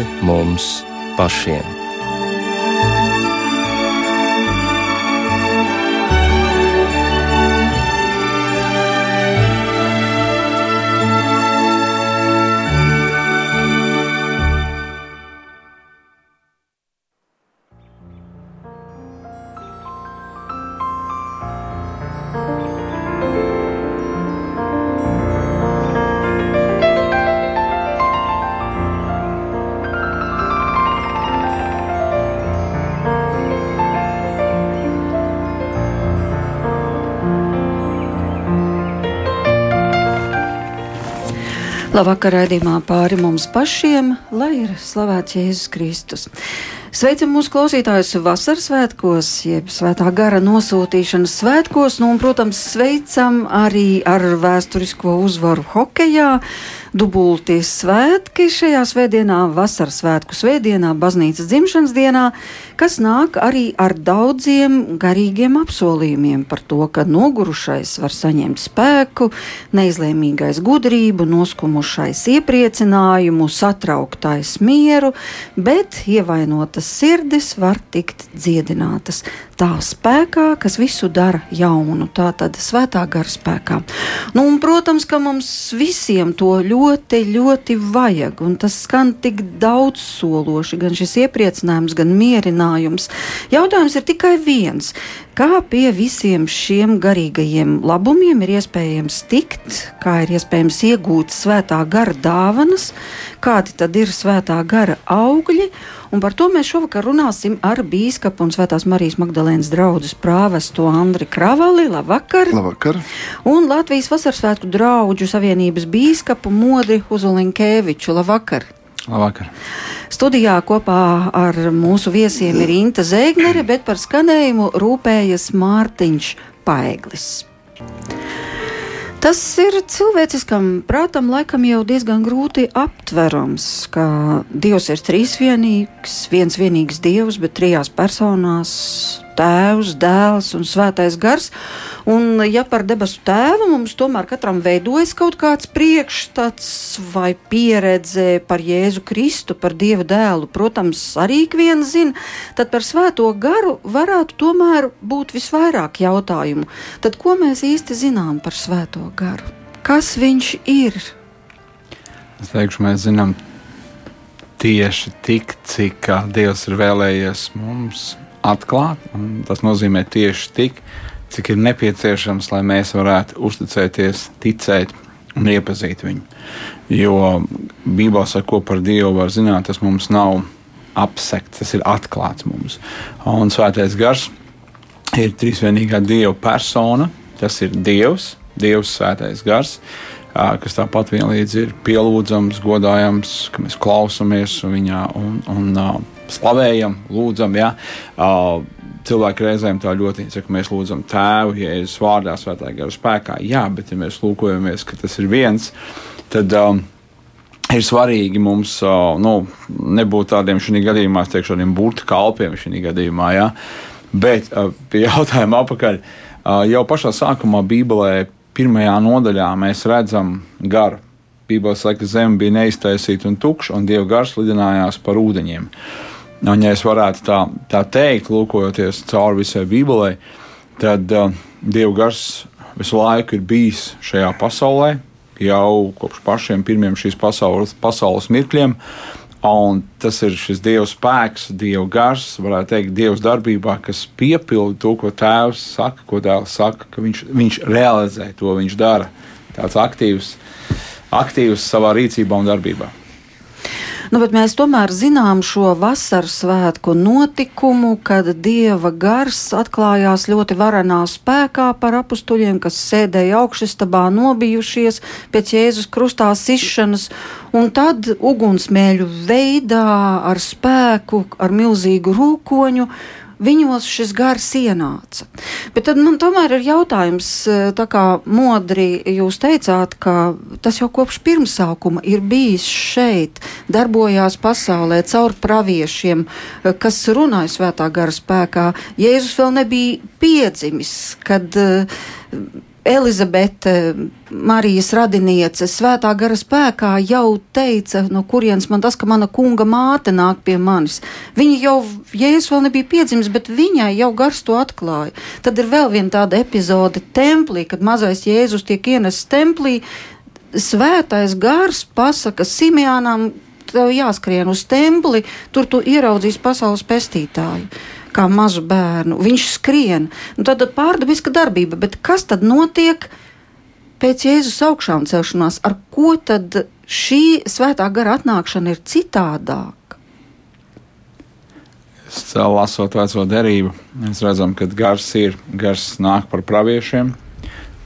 pāri mums pašiem. Labvakar, raidījumā pāri mums pašiem, lai ir slavēts Jēzus Kristus. Sveicam mūsu klausītājus vasaras svētkos, jeb svētā gara nosūtīšanas svētkos, nu, un, protams, sveicam arī ar vēsturisko uzvaru hokejā. Dubulti svētki šajā svētdienā, vasaras svētku svētdienā, baznīcas dzimšanas dienā, kas nāk arī ar daudziem garīgiem apsolījumiem par to, ka nogurušais var saņemt spēku, neizlēmīgais gudrību, noskumušais iepriecinājumu, satrauktais mieru, bet ievainota Tautas sirdis var tikt dziedinātas tā spēkā, kas visu dara jaunu, tā tad svētā gara spēkā. Nu, un, protams, ka mums visiem to ļoti, ļoti vajag, un tas skan tik daudz sološi, gan šis iepriecinājums, gan mierinājums. Jautājums ir tikai viens. Kā pie visiem šiem garīgajiem labumiem ir iespējams tikt, kā ir iespējams iegūt svētā gara dāvanas, kādi tad ir svētā gara augļi, un par to mēs šovakar runāsim ar bīskapu un svētās Marijas Magdalēnas draugu prāvestu Andri Kravali. Labvakar! Labvakar! Un Latvijas Vasarsvētku draugu savienības bīskapu Modri Uzolinkēviču. Labvakar! Labvakar! Studijā kopā ar mūsu viesiem ir Inta Zēgnere, bet par skanējumu rūpējas Mārtiņš Paeglis. Tas ir cilvēciskam prātam laikam jau diezgan grūti aptverams, ka Dievs ir trīsvienīgs, viens vienīgs Dievs, bet trijās personās Tēvs, Dēls un Svētais Gars. Un, ja par debesu tēvu mums tomēr katram veidojas kaut kāds priekšstats vai pieredze par Jēzu Kristu, par Dieva dēlu, protams, arī ik viens zina, tad par Svēto garu varētu tomēr būt visvairāk jautājumu. Tad ko mēs īsti zinām par Svēto garu? Kas viņš ir? Es teikšu, mēs zinām tieši tik, cik Dievs ir vēlējies mums atklāt. Tas nozīmē tieši tik, cik ir nepieciešams, lai mēs varētu uzticēties, ticēt un iepazīt viņu. Jo Bībelē saka, ko par Dievu var zināt, tas mums nav apsekts, tas ir atklāts mums. Un Svētais Gars ir trīsvienīgā Dieva persona. Tas ir Dievs, Dievs Svētais Gars kas tāpat vienlīdz ir pielūdzams, godājams, ka mēs klausāmies viņā un, un slavējam, lūdzam. Ja? Uh, cilvēki reizēm tā ļoti saka, mēs lūdzam tēvu, Jēzus vārdā, svētā gara spēkā. Jā, bet ja mēs lūkojamies, ka tas ir viens, tad. Um, Ir svarīgi mums uh, nu, nebūt tādiem šī gadījumā, teikšu, tādiem burbuļu kalpiem šī gadījumā, ja? bet uh, pie jautājuma apakaļ. Uh, jau pašā sākumā Bībelē, pirmajā nodaļā, mēs redzam garu. Bībelē saka, ka zeme bija neiztaisīta un tukša, un Dieva gars lidinājās par ūdeņiem. Uh, Un, ja es varētu tā, tā teikt, lūkojoties cauri visai Bībelē, tad uh, Dieva gars visu laiku ir bijis šajā pasaulē, jau kopš pašiem pirmiem šīs pasaules, pasaules mirkļiem. Un tas ir šis Dieva spēks, Dieva gars, varētu teikt, Dieva darbībā, kas piepilda to, ko Tēvs saka, ko Dēls saka, ka viņš, viņš realizē to, viņš dara. Tāds aktīvs, aktīvs savā rīcībā un darbībā. Nu, mēs tomēr zinām šo vasaras svētku notikumu, kad dieva gars atklājās ļoti varenā spēkā par apstuļiem, kas sēdēja augšstabā nobijušies pēc Jēzus krustā sišanas, un tad ugunsmēļu veidā ar spēku, ar milzīgu rūkoņu viņos šis gars ienāca. Bet tad man tomēr ir jautājums, e, tā kā modri jūs teicāt, ka tas jau kopš pirmsākuma ir bijis šeit, darbojās pasaulē caur praviešiem, e, kas runāja svētā gara spēkā. Jēzus vēl nebija piedzimis, kad uh, Elizabete, Marijas radiniece, svētā gara spēkā jau teica, no kurienes man tas, ka mana kunga māte nāk pie manis. Viņa jau, Jēzus vēl nebija piedzimis, bet viņai jau gars to atklāja. Tad ir vēl viena tāda epizode templī, kad mazais Jēzus tiek ienests templī. Svētais gars pasaka Simjānam, tev jāskrien uz templi, tur tu ieraudzīs pasaules pestītāju kā mazu bērnu. Viņš skrien. Nu, tad pārdabiska darbība, bet kas tad notiek pēc Jēzus augšām celšanās? Ar ko tad šī svētā gara atnākšana ir citādāka? Lasot veco derību, mēs redzam, ka gars ir, gars nāk par praviešiem,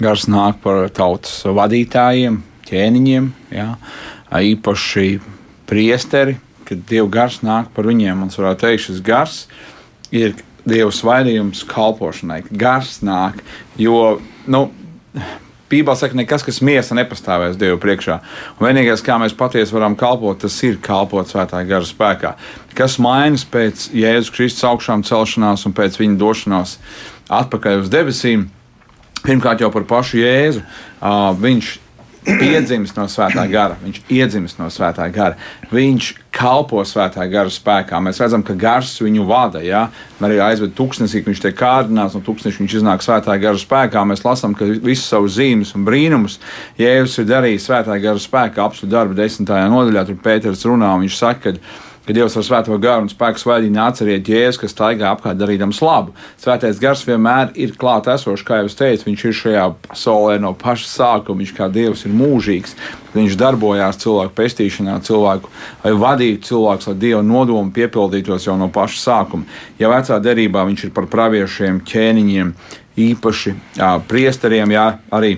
gars nāk par tautas vadītājiem, ķēniņiem, jā, īpaši priesteri, kad Dieva gars nāk par viņiem. Mums varētu teikt, šis gars ir Dieva svaidījums kalpošanai. Gars nāk, jo, nu, Bībelē saka, nekas, kas miesa nepastāvēs Dievu priekšā. Un vienīgais, kā mēs patiesi varam kalpot, tas ir kalpot svētā gara spēkā. Kas mainās pēc Jēzus Kristus augšām celšanās un pēc viņa došanās atpakaļ uz debesīm? Pirmkārt, jau par pašu Jēzu. Viņš piedzimst no svētā gara, viņš iedzimst no svētā gara, viņš kalpo svētā gara spēkā. Mēs redzam, ka gars viņu vada. Ja? Arī aizved tūkstnesī, viņš tiek kārdināts, no tūkstneša viņš iznāk svētā gara spēkā. Mēs lasām, ka visus savus zīmes un brīnumus Jēzus ir darījis svētā gara spēkā, apstu darbu desmitajā nodaļā. Tur Pēters runā, un viņš saka, ka kad Dievs ar svēto garu un spēku svaidīja atceriet jēzus, kas staigā apkārt darīdams labu. Svētais gars vienmēr ir klāt esošs, kā jau es teicu, viņš ir šajā pasaulē no paša sākuma, viņš kā Dievs ir mūžīgs. Viņš darbojās cilvēku pestīšanā, cilvēku vai vadītu cilvēkus, lai Dieva nodomu piepildītos jau no paša sākuma. Ja vecā derībā viņš ir par praviešiem, ķēniņiem, īpaši jā, priesteriem, jā, arī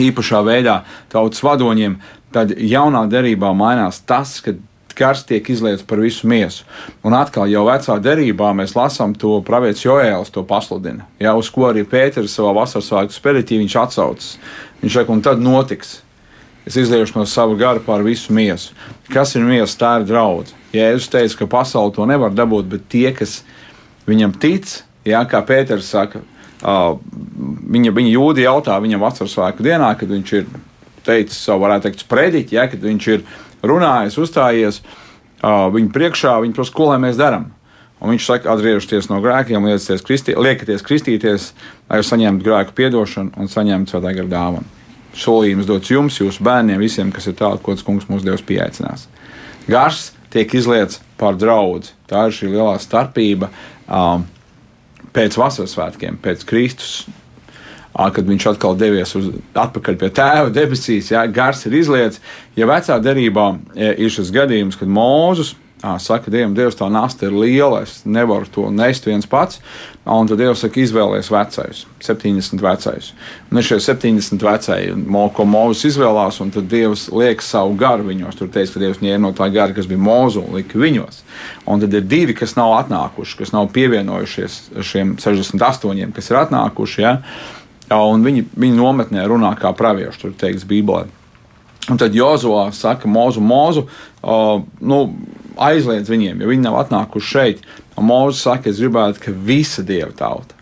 īpašā veidā tautas vadoņiem, tad jaunā derībā mainās tas, ka Gars tiek izlietas par visu miesu. Un atkal, jau vecā derībā mēs lasām to pravietis Joēls, to pasludina. Jā, uz ko arī Pēters savā vasaras svētku spēlītī viņš atsaucas. Viņš saka, un tad notiks. Es izliešu no sava gara pār visu miesu. Kas ir miesa? Tā ir draudzība. Jēzus teica, ka pasaule to nevar dabūt, bet tie, kas viņam tic, jā, kā Pēters saka, uh, viņa, viņa jūdzi jautā viņam vasaras svētku dienā, kad viņš ir teicis savu, varētu teikt, sprediķi, ja, kad viņš ir runājis, uzstājies uh, viņu priekšā, viņi prasa, ko lai mēs darām. Un viņš saka, atgriežieties no grēkiem, liekieties, kristī, liekieties kristīties, lai jūs saņemtu grēku piedošanu un saņemtu svētā gara dāvanu. Solījums dots jums, jūsu bērniem, visiem, kas ir tādi, ko tas kungs mūsu dievs pieaicinās. Gars tiek izlietas par draugu. Tā ir šī lielā starpība um, pēc vasaras svētkiem, pēc Kristus kad viņš atkal devies uz, atpakaļ pie tēva debesīs, ja, gars ir izlietis. Ja vecā derībā ir šis gadījums, kad Mūzus saka, Dievam, Dievs, tā nasta ir liela, es nevaru to nest viens pats. Un tad Dievs saka, izvēlēties vecais, 70 vecais. Un ir šie 70 vecais, ko Mozus izvēlās, un tad Dievs liek savu garu viņos. Tur teiks, ka Dievs ņēma no tā gara, kas bija Mozu un lika viņos. Un tad ir divi, kas nav atnākuši, kas nav pievienojušies šiem 68, kas ir atnākuši. Ja? Un viņi, viņi nometnē runā kā pravieši, tur teikts Bībelē. Un tad Jozovā saka, Mozu, Mozu, uh, nu, aizliedz viņiem, jo viņi nav atnākuši šeit. Un Mozus saka, es gribētu, ka visa dieva tauta,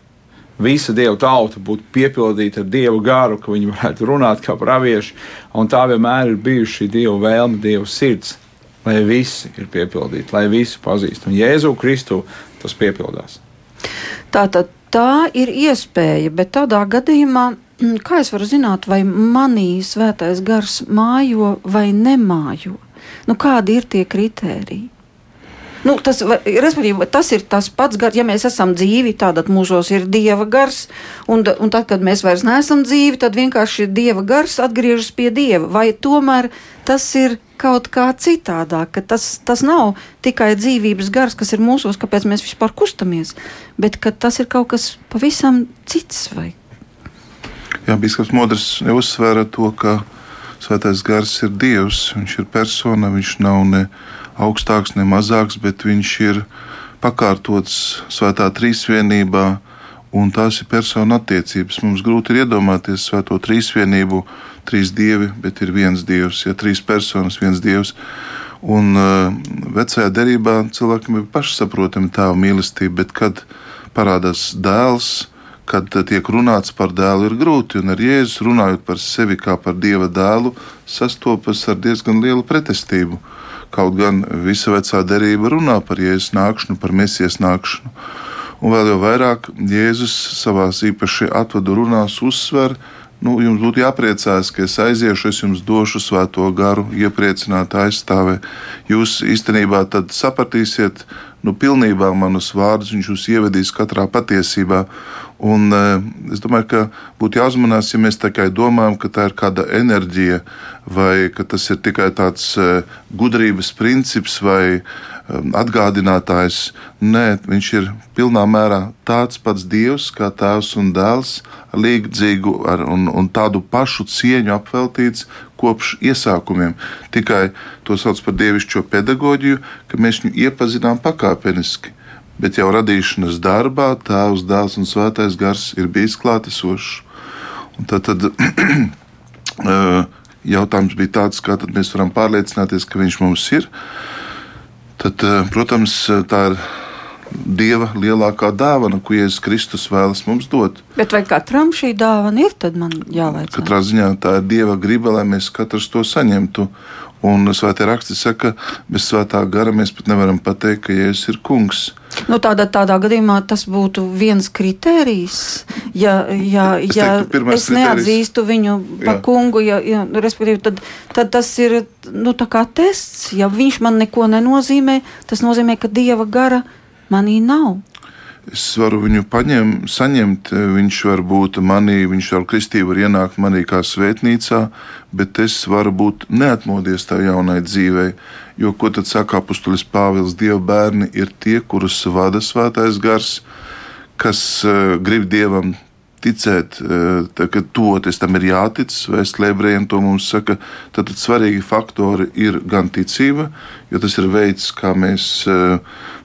visa dieva tauta būtu piepildīta ar dievu garu, ka viņi varētu runāt kā pravieši. Un tā vienmēr ir bijusi dieva vēlme, dieva sirds, lai visi ir piepildīti, lai visi pazīst. Un Jēzu Kristu tas piepildās. Tātad tā ir iespēja, bet tādā gadījumā, mm, kā es varu zināt, vai manī svētais gars mājo vai nemājo? Nu, kādi ir tie kritēriji? Nu, tas, respektīvi, tas ir tas pats gars, ja mēs esam dzīvi, tad mūžos ir dieva gars, un, un tad, kad mēs vairs neesam dzīvi, tad vienkārši dieva gars atgriežas pie dieva. Vai tomēr tas ir kaut kā citādāk, ka tas, tas nav tikai dzīvības gars, kas ir mūsos, kāpēc mēs vispār kustamies, bet tas ir kaut kas pavisam cits. Vai? Jā, Bīskaps Modrs uzsvēra to, ka Svētais gars ir Dievs, viņš ir persona, viņš nav ne augstāks, ne mazāks, bet viņš ir pakārtots Svētā trīsvienībā, un tās ir persona attiecības. Mums grūti ir iedomāties Svēto trīsvienību trīs dievi, bet ir viens dievs, ja trīs personas, viens dievs. Un uh, vecajā derībā cilvēkiem ir pašsaprotama tā mīlestība, bet kad parādās dēls, kad tiek runāts par dēlu, ir grūti. Un ar Jēzus runājot par sevi kā par dieva dēlu, sastopas ar diezgan lielu pretestību. Kaut gan visa vecā derība runā par Jēzus nākšanu, par mesijas nākšanu. Un vēl jau vairāk Jēzus savā īpaši atvadu runās uzsver, nu, jums būtu jāpriecājas, ka es aiziešu, es jums došu svēto garu, iepriecināt, aizstāvēt. Jūs īstenībā tad sapratīsiet, nu, pilnībā manus vārdus, viņš jūs ievedīs katrā patiesībā. Un, eh, es domāju, ka būtu jāuzmanās, ja mēs tikai domājam, ka tā ir kāda enerģija, vai ka tas ir tikai tāds eh, gudrības princips vai um, atgādinātājs. Nē, viņš ir pilnā mērā tāds pats dievs, kā tēvs un dēls, līdzīgu ar, un, un tādu pašu cieņu apveltīts kopš iesākumiem. Tikai to sauc par dievišķo pedagoģiju, ka mēs viņu iepazinām pakāpeniski bet jau radīšanas darbā Tēvs, Dēls un Svētais Gars ir bijis klātesošs. Tad, tad jautājums bija tāds, kā mēs varam pārliecināties, ka Viņš mums ir. Tad, protams, tā ir Dieva lielākā dāvana, ko Jēzus Kristus vēlas mums dot. Bet vai katram šī dāvana ir, tad man jāvaicā? Katrā ziņā tā ir Dieva griba, lai mēs katrs to saņemtu. Un svētā raksti saka, bez svētā gara mēs pat nevaram pateikt, ka Jēzus ir kungs. Nu, tādā, tādā gadījumā tas būtu viens kritērijs. Ja, ja, es, ja teiktu, es neatzīstu viņu par jā. kungu, ja, ja, tad, tad tas ir nu, tests. Ja viņš man neko nenozīmē, tas nozīmē, ka dieva gara manī nav es varu viņu paņem, saņemt, viņš var būt manī, viņš ar kristību var ienākt manī kā svētnīcā, bet es varu būt neatmodies tā jaunai dzīvei. Jo, ko tad saka apustulis Pāvils, Dieva bērni ir tie, kurus vada svētais gars, kas uh, grib Dievam ticēt, eh, ka toties tam ir jātic. Vēsturē ebrejiem to mums saka. Tad, tad svarīgi faktori ir gan ticība, jo tas ir veids, kā mēs eh,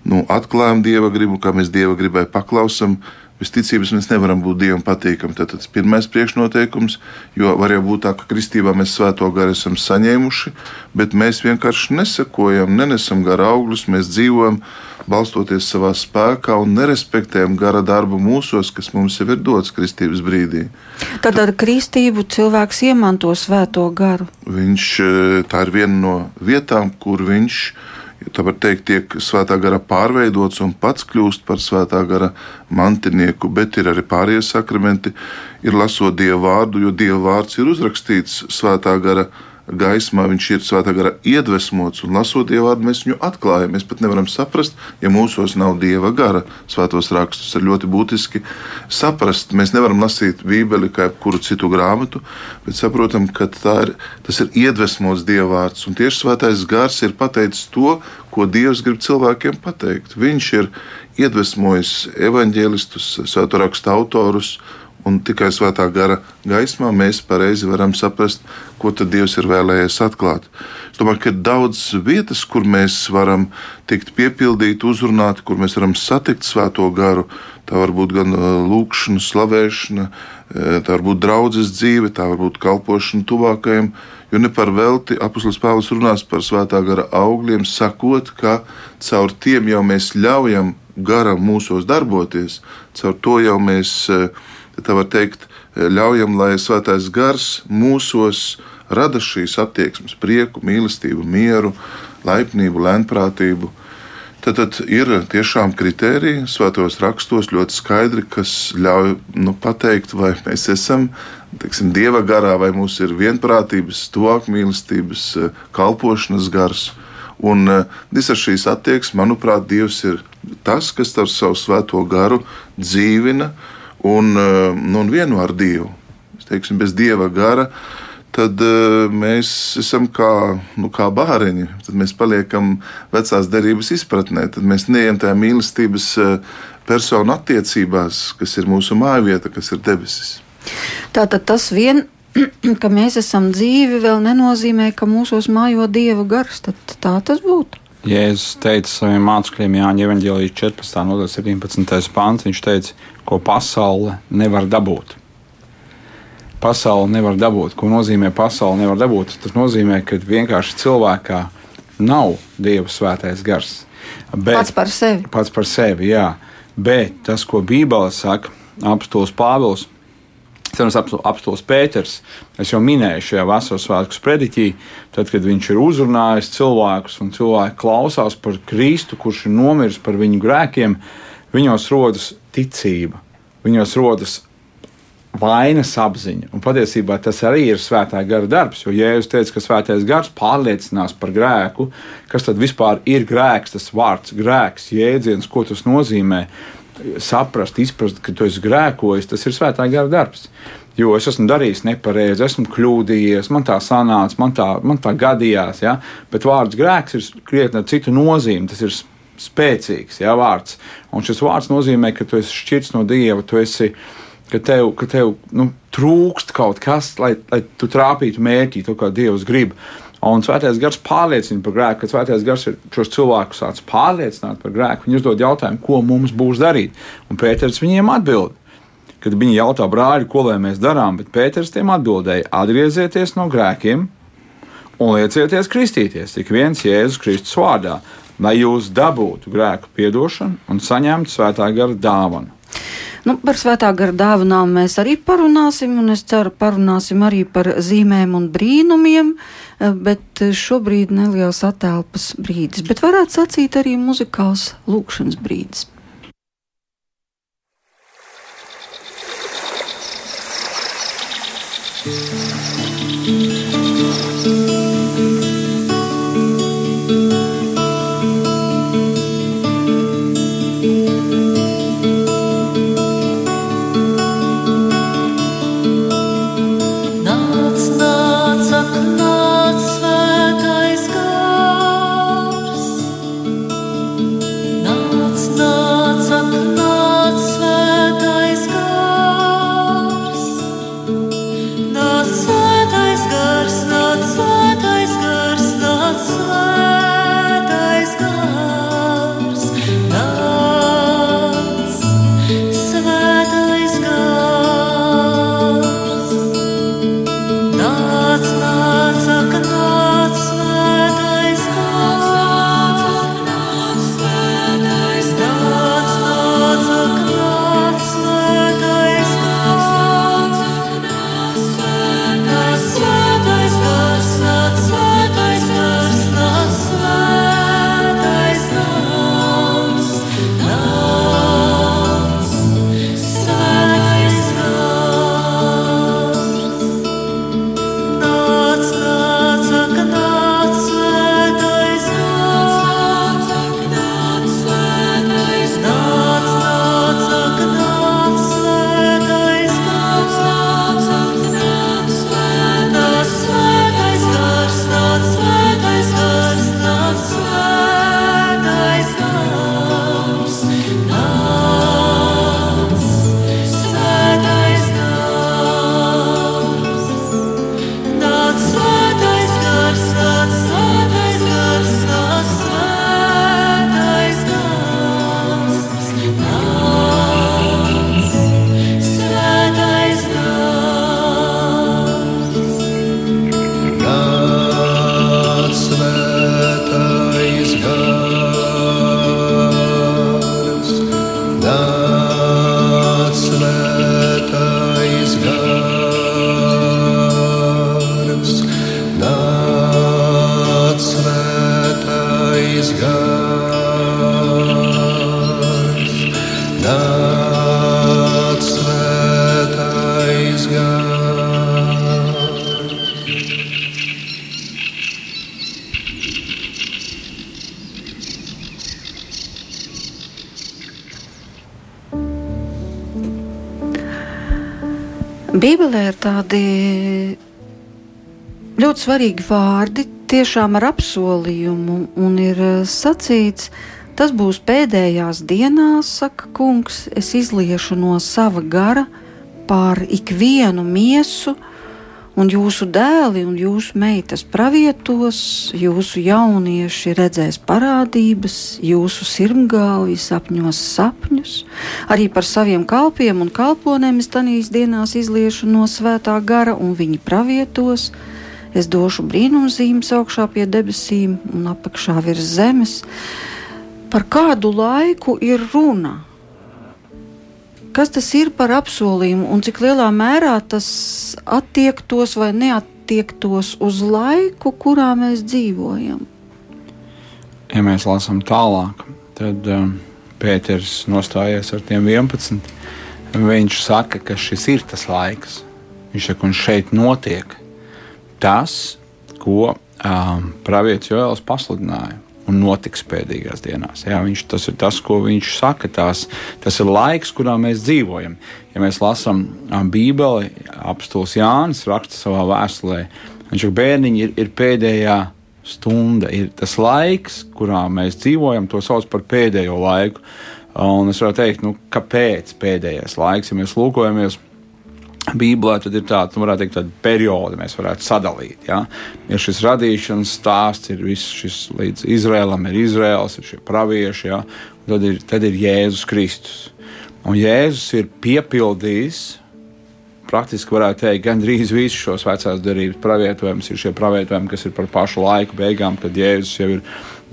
nu, atklājam dieva gribu, kā mēs dieva gribai paklausam. Bez ticības mēs nevaram būt dievam patīkami. Tas ir pirmais priekšnoteikums, jo var jau būt tā, ka kristībā mēs svēto garu esam saņēmuši, bet mēs vienkārši nesakojam, nenesam gara augļus, mēs dzīvojam balstoties savā spēkā un nerespektējam gara darbu mūsos, kas mums jau ir dots kristības brīdī. Tad ar kristību cilvēks iemanto svēto garu. Viņš, e, tā ir viena no vietām, kur viņš tā var teikt, tiek svētā gara pārveidots un pats kļūst par svētā gara mantinieku, bet ir arī pārējie sakramenti, ir lasot dievu vārdu, jo dievu vārds ir uzrakstīts svētā gara gaismā viņš ir svētā gara iedvesmots, un lasot dievu vārdu, mēs viņu atklājam. Mēs pat nevaram saprast, ja mūsos nav dieva gara. Svētos rakstus ir ļoti būtiski saprast. Mēs nevaram lasīt Bībeli kā jebkuru citu grāmatu, bet saprotam, ka ir, tas ir iedvesmots dieva vārds. Un tieši svētais gars ir pateicis to, ko Dievs grib cilvēkiem pateikt. Viņš ir iedvesmojis evaņģēlistus, svēto rakstu autorus Un tikai svētā gara gaismā mēs pareizi varam saprast, ko tad Dievs ir vēlējies atklāt. Es domāju, ka ir daudz vietas, kur mēs varam tikt piepildīti, uzrunāti, kur mēs varam satikt svēto garu. Tā var būt gan uh, lūkšana, slavēšana, uh, tā var būt draudzes dzīve, tā var būt kalpošana tuvākajiem. Jo ne par velti apustulis Pāvils runās par svētā gara augļiem, sakot, ka caur tiem jau mēs ļaujam garam mūsos darboties, caur to jau mēs uh, tā var teikt, ļaujam, lai svētais gars mūsos rada šīs attieksmes, prieku, mīlestību, mieru, laipnību, lēnprātību. Tad, tad ir tiešām kriteriji svētos rakstos ļoti skaidri, kas ļauj nu, pateikt, vai mēs esam teiksim, dieva garā, vai mums ir vienprātības, tuvāk mīlestības, kalpošanas gars. Un visas šīs attieksmes, manuprāt, Dievs ir tas, kas ar savu svēto garu dzīvina uh, un, eh, nu, un vienu ar Dievu. Teiksim, bez Dieva gara, tad uh, mēs esam kā, nu, kā bāriņi. Tad mēs paliekam vecās derības izpratnē, tad mēs neejam tajā mīlestības uh, personu attiecībās, kas ir mūsu mājvieta, kas ir debesis. Tātad tas vien, ka mēs esam dzīvi, vēl nenozīmē, ka mūsos mājo Dieva gars. Tad tā tas būtu. Jēzus teica saviem mācekļiem, Jānis Evanģēlijas 14. nodaļa 17. pāns, viņš teica, ko pasaule nevar dabūt. Pasaule nevar dabūt. Ko nozīmē pasaule nevar dabūt? Tas nozīmē, ka vienkārši cilvēkā nav Dieva svētais gars. Bet, pats par sevi. Pats par sevi, jā. Bet tas, ko Bībele saka, apstāsts Pāvils. Cenas apstāsts Pēters. Es jau minēju šajā vasaras svētku sprediķī, tad, kad viņš ir uzrunājis cilvēkus un cilvēki klausās par Kristu, kurš ir nomiris par viņu grēkiem, viņos rodas ticība, viņos rodas vainas apziņa. Un patiesībā tas arī ir svētā gara darbs. Jo, ja jūs teicat, ka svētais gars pārliecinās par grēku, kas tad vispār ir grēks, tas vārds grēks, jēdziens, ko tas nozīmē, saprast, izprast, ka tu esi grēkojis, tas ir svētā gara darbs. Jo es esmu darījis nepareizi, esmu kļūdījies, man tā sanāca, man tā, man tā gadījās. Ja? Bet vārds grēks ir krietni ar citu nozīmi. Tas ir spēcīgs ja, vārds. Un šis vārds nozīmē, ka tu esi šķirts no dieva, tu esi ka tev, ka tev nu, trūkst kaut kas, lai, lai tu trāpītu mērķī, to kā Dievs grib. Un Svētais Gars pārliecina par grēku, kad Svētais Gars ir šos cilvēkus sācis pārliecināt par grēku. Viņi uzdod jautājumu, ko mums būs darīt. Un Pēters viņiem atbild. Kad viņi jautā brāļi, ko lai mēs darām, bet Pēters tiem atbildēja: atgriezieties no grēkiem un liecieties kristīties tik viens Jēzus Kristus vārdā, lai jūs dabūtu grēku piedošanu un saņemtu svētā gara dāvanu. Nu, par svētā gara dāvanām mēs arī parunāsim, un es ceru, parunāsim arī par zīmēm un brīnumiem, eh, bet šobrīd neliels attēlpas brīdis, bet varētu sacīt arī muzikāls lūkšanas brīdis. Bībelē svarīgi vārdi, tiešām ar apsolījumu, un ir eh, sacīts, tas būs pēdējās dienās, saka kungs, es izliešu no sava gara pār ikvienu miesu, un jūsu dēli un jūsu meitas pravietos, jūsu jaunieši redzēs parādības, jūsu sirmgāji sapņos sapņus. Arī par saviem kalpiem un kalponēm es tanīs dienās izliešu no svētā gara, un viņi pravietos. Es došu brīnumzīmes augšā pie debesīm un apakšā virs zemes. Par kādu laiku ir runa? kas tas ir par apsolījumu un cik lielā mērā tas attiektos vai neattiektos uz laiku, kurā mēs dzīvojam. Ja mēs lasām tālāk, tad um, Pēters nostājies ar tiem 11. Viņš saka, ka šis ir tas laiks. Viņš saka, un šeit notiek tas, ko um, pravietis Joēls pasludināja un notiks pēdējās dienās. Jā, viņš, tas ir tas, ko viņš saka. Tās, tas ir laiks, kurā mēs dzīvojam. Ja mēs lasām Bībeli, apstults Jānis raksta savā vēstulē, viņš saka, bērniņi ir, ir pēdējā stunda, ir tas laiks, kurā mēs dzīvojam, to sauc par pēdējo laiku. Un es varu teikt, nu, kāpēc pēdējais laiks, ja mēs lūkojamies Bībelē tad ir tāda, nu, varētu teikt, tāda perioda, mēs varētu sadalīt. Ja? Ir šis radīšanas stāsts, ir viss šis līdz Izrēlam, ir Izraels, ir šie pravieši, ja? tad, ir, tad ir Jēzus Kristus. Un Jēzus ir piepildījis, praktiski varētu teikt, gandrīz visus šos vecās derības pravietojumus. Ir šie pravietojumi, kas ir par pašu laiku beigām, kad Jēzus jau ir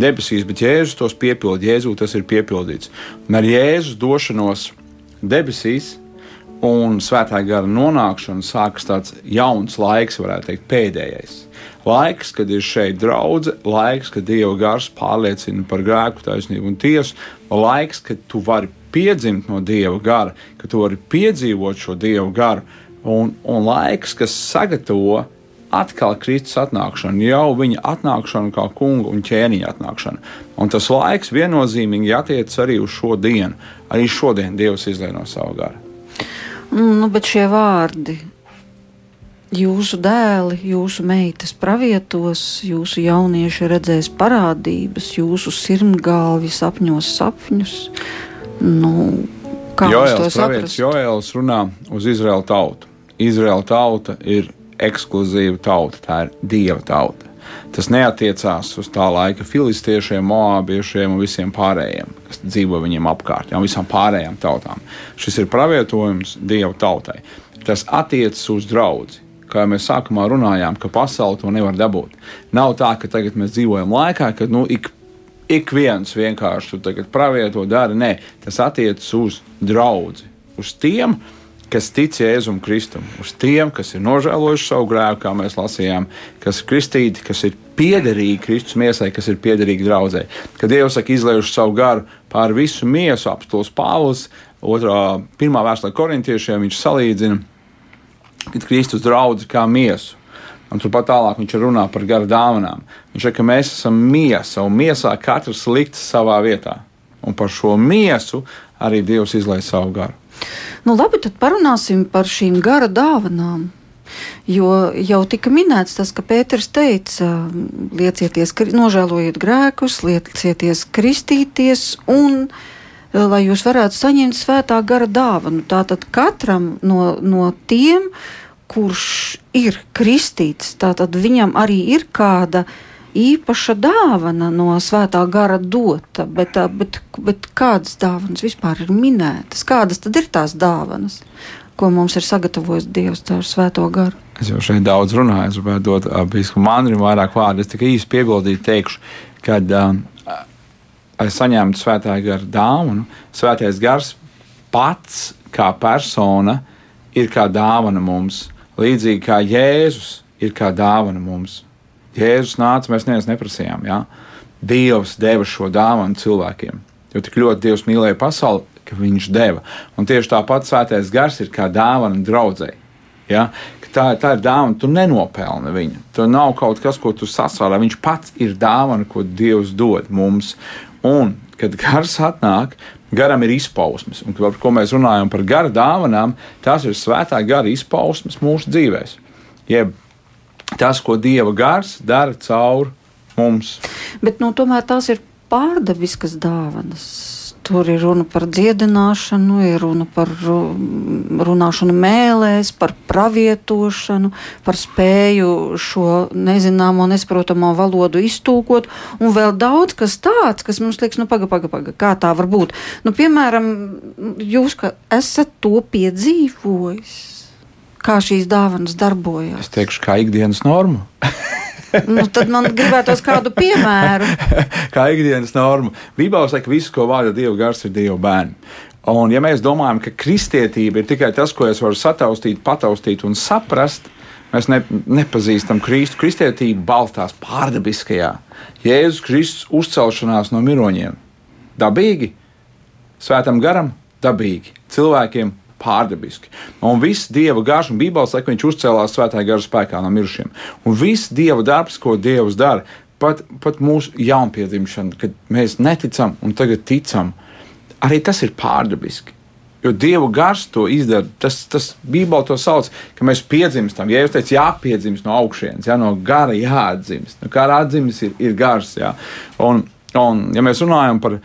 debesīs, bet Jēzus tos piepildīja, Jēzus tas ir piepildīts. Un ar Jēzus došanos debesīs un svētā gara nonākšana sākas tāds jauns laiks, varētu teikt, pēdējais. Laiks, kad ir šeit draudzene, laiks, kad Dieva gars pārliecina par grēku, taisnību un tiesu, laiks, kad tu vari piedzimt no Dieva gara, ka tu vari piedzīvot šo Dieva garu, un, un laiks, kas sagatavo atkal Kristus atnākšanu, jau viņa atnākšanu kā kunga un ķēniņa atnākšanu. Un tas laiks viennozīmīgi attiecas arī uz šo dienu. Arī šodien Dievs izlaiž no savu garu. Nu, bet šie vārdi, jūsu dēli, jūsu meitas pravietos, jūsu jaunieši redzēs parādības, jūsu sirmgalvi sapņos sapņus. Nu, kā jūs to saprotat? Joēls runā uz Izraēlu tautu. Izraēla tauta ir ekskluzīva tauta, tā ir dieva tauta. Tas neatiecās uz tā laika filistiešiem, moābiešiem un visiem pārējiem, dzīvo viņiem apkārt, jau visām pārējām tautām. Šis ir pravietojums Dieva tautai. Tas attiecas uz draugu. Kā mēs sākumā runājām, ka pasaule to nevar dabūt. Nav tā, ka tagad mēs dzīvojam laikā, kad nu, ik, ik viens vienkārši to pravieto dara. Nē, tas attiecas uz draugu, uz tiem, kas tic Jēzum Kristum, uz tiem, kas ir nožēlojuši savu grēku, kā mēs lasījām, kas ir kristīti, kas ir piederīgi Kristus miesai, kas ir piederīgi draudzē. Kad Dievs saka, izliejuši savu garu pār visu miesu, apstults Pāvils, otrā, pirmā vēstulē korintiešiem, viņš salīdzina Kristus draugu kā miesu. Un turpat tālāk viņš runā par garu dāvanām. Viņš saka, ka mēs esam miesa, un miesā katrs likts savā vietā. Un par šo miesu arī Dievs izlaiž savu garu. Nu, labi, tad parunāsim par šīm gara dāvanām. Jo jau tika minēts tas, ka Pēters teica, liecieties, nožēlojiet grēkus, liecieties kristīties un lai jūs varētu saņemt svētā gara dāvanu. Tātad katram no, no tiem, kurš ir kristīts, tātad viņam arī ir kāda uh, īpaša dāvana no svētā gara dota, bet, bet, bet kādas dāvanas vispār ir minētas? Kādas tad ir tās dāvanas, ko mums ir sagatavojis Dievs caur svēto garu? Es jau šeit daudz runāju, es gribētu dot biskupam Andrim vairāk vārdu. Es tikai īsti piebildīju, teikšu, kad um, es saņēmu svētā gara dāvanu. Svētais gars pats kā persona ir kā dāvana mums, līdzīgi kā Jēzus ir kā dāvana mums. Jēzus nāca, mēs neviens neprasījām. Ja? Dievs deva šo dāvanu cilvēkiem. Jo tik ļoti Dievs mīlēja pasauli, ka viņš deva. Un tieši tāpat svētais gars ir kā dāvana draudzēji. Ja? Tā, tā ir dāvana, tu nenopelni viņu. Tur nav kaut kas, ko tu sasālē. Viņš pats ir dāvana, ko Dievs dod mums. Un, kad gars atnāk, garam ir izpausmes. Un par ko mēs runājam par gara dāvanām, tās ir svētā gara izpausmes mūsu dzīvēm. Jeb tas, ko Dieva gars dara caur mums. Bet nu, tomēr tās ir pārdabiskas dāvanas. Tur ir runa par dziedināšanu, ir runa par runāšanu mēlēs, par pravietošanu, par spēju šo nezināmo, nesaprotamo valodu iztūkot, un vēl daudz kas tāds, kas mums liekas, nu, paga, paga, paga, kā tā var būt. Nu, piemēram, jūs esat to piedzīvojis kā šīs dāvanas darbojas? Es teikšu, kā ikdienas norma. nu, tad man gribētos kādu piemēru. kā ikdienas norma. Bībelē saka, ka viss, ko vārda Dieva gars, ir Dieva bērni. Un, ja mēs domājam, ka kristietība ir tikai tas, ko es varu sataustīt, pataustīt un saprast, mēs ne, nepazīstam Kristu. Kristietība balstās pārdabiskajā. Jēzus Kristus uzcelšanās no miroņiem. Dabīgi, svētam garam, dabīgi, cilvēkiem pārdabiski. Un viss dieva gars, un Bībeles saka, ka viņš uzcēlās svētā gara spēkā no mirušiem. Un viss dieva darbs, ko Dievs dara, pat, pat mūsu jaunpiedzimšana, kad mēs neticam un tagad ticam, arī tas ir pārdabiski. Jo Dieva gars to izdara. Tas, tas Bībelē to sauc, ka mēs piedzimstam. Ja jūs teicat, jāpiedzimst no augšas, ja no gara jāatdzimst. No kā atzīmes ir, ir gars. Ja? Un, un, ja mēs runājam par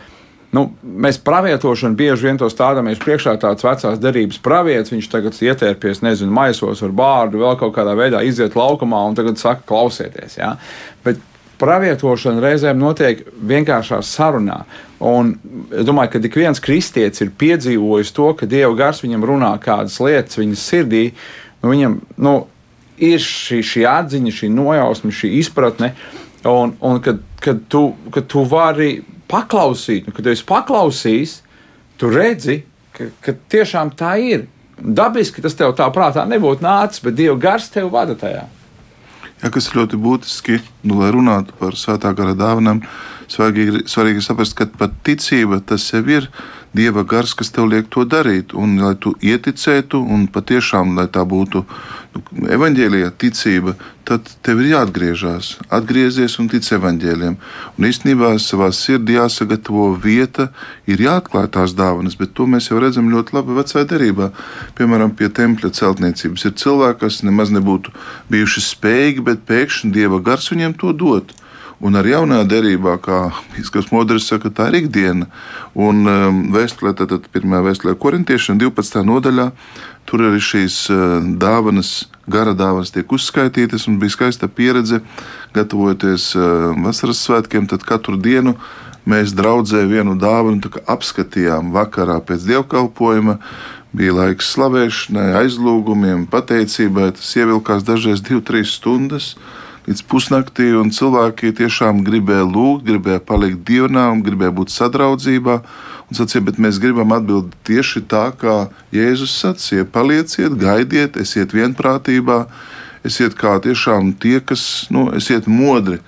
Nu, mēs pravietošanu bieži vien to stādāmies priekšā tāds vecās derības pravietis. Viņš tagad ietērpies, nezinu, maisos ar bārdu, vēl kaut kādā veidā iziet laukumā un tagad saka, klausieties. Ja? Bet pravietošana reizēm notiek vienkāršā sarunā. Un es domāju, ka ik viens kristietis ir piedzīvojis to, ka Dieva gars viņam runā kādas lietas viņa sirdī. Nu, viņam nu, ir šī, šī atziņa, šī nojausma, šī izpratne, un, un kad, kad, tu, kad tu vari paklausīt, un kad tu esi paklausījis, tu redzi, ka, ka tiešām tā ir. Dabiski tas tev tā prātā nebūtu nācis, bet Dieva gars tev vada tajā. Ja, kas ir ļoti būtiski, nu, lai runātu par svētā gara dāvanām, svarīgi, svarīgi saprast, ka pat ticība tas jau ir Dieva gars, kas tev liek to darīt. Un, lai tu ieticētu, un patiešām, lai tā būtu nu, evaņģēlijā ticība, tad tev ir jāatgriežas, atgriezies un tic evaņģēliem. Un īstenībā savā sirdī jāsagatavo vieta, ir jāatklāj tās dāvanas, bet to mēs jau redzam ļoti labi vecajā derībā. Piemēram, pie tempļa celtniecības ir cilvēki, kas nemaz nebūtu bijuši spējīgi, bet pēkšņi Dieva gars viņiem to dod. Un ar jaunā derībā, kā Pīskas Modris saka, tā ir ikdiena. Un um, vēstulē, tātad pirmā vēstulē korintiešiem 12. nodaļā, tur arī šīs uh, dāvanas, gara dāvanas tiek uzskaitītas, un bija skaista pieredze, gatavojoties uh, vasaras svētkiem, tad katru dienu mēs draudzē vienu dāvanu apskatījām vakarā pēc dievkalpojuma. Bija laiks slavēšanai, aizlūgumiem, pateicībai. Tas ievilkās dažreiz 2-3 stundas līdz pusnaktī, un cilvēki tiešām gribēja lūgt, gribēja palikt dievnā gribēja būt sadraudzībā. Un sacīja, bet mēs gribam atbildēt tieši tā, kā Jēzus sacīja: palieciet, gaidiet, esiet vienprātībā, esiet kā tiešām tie, kas, nu, esiet modri.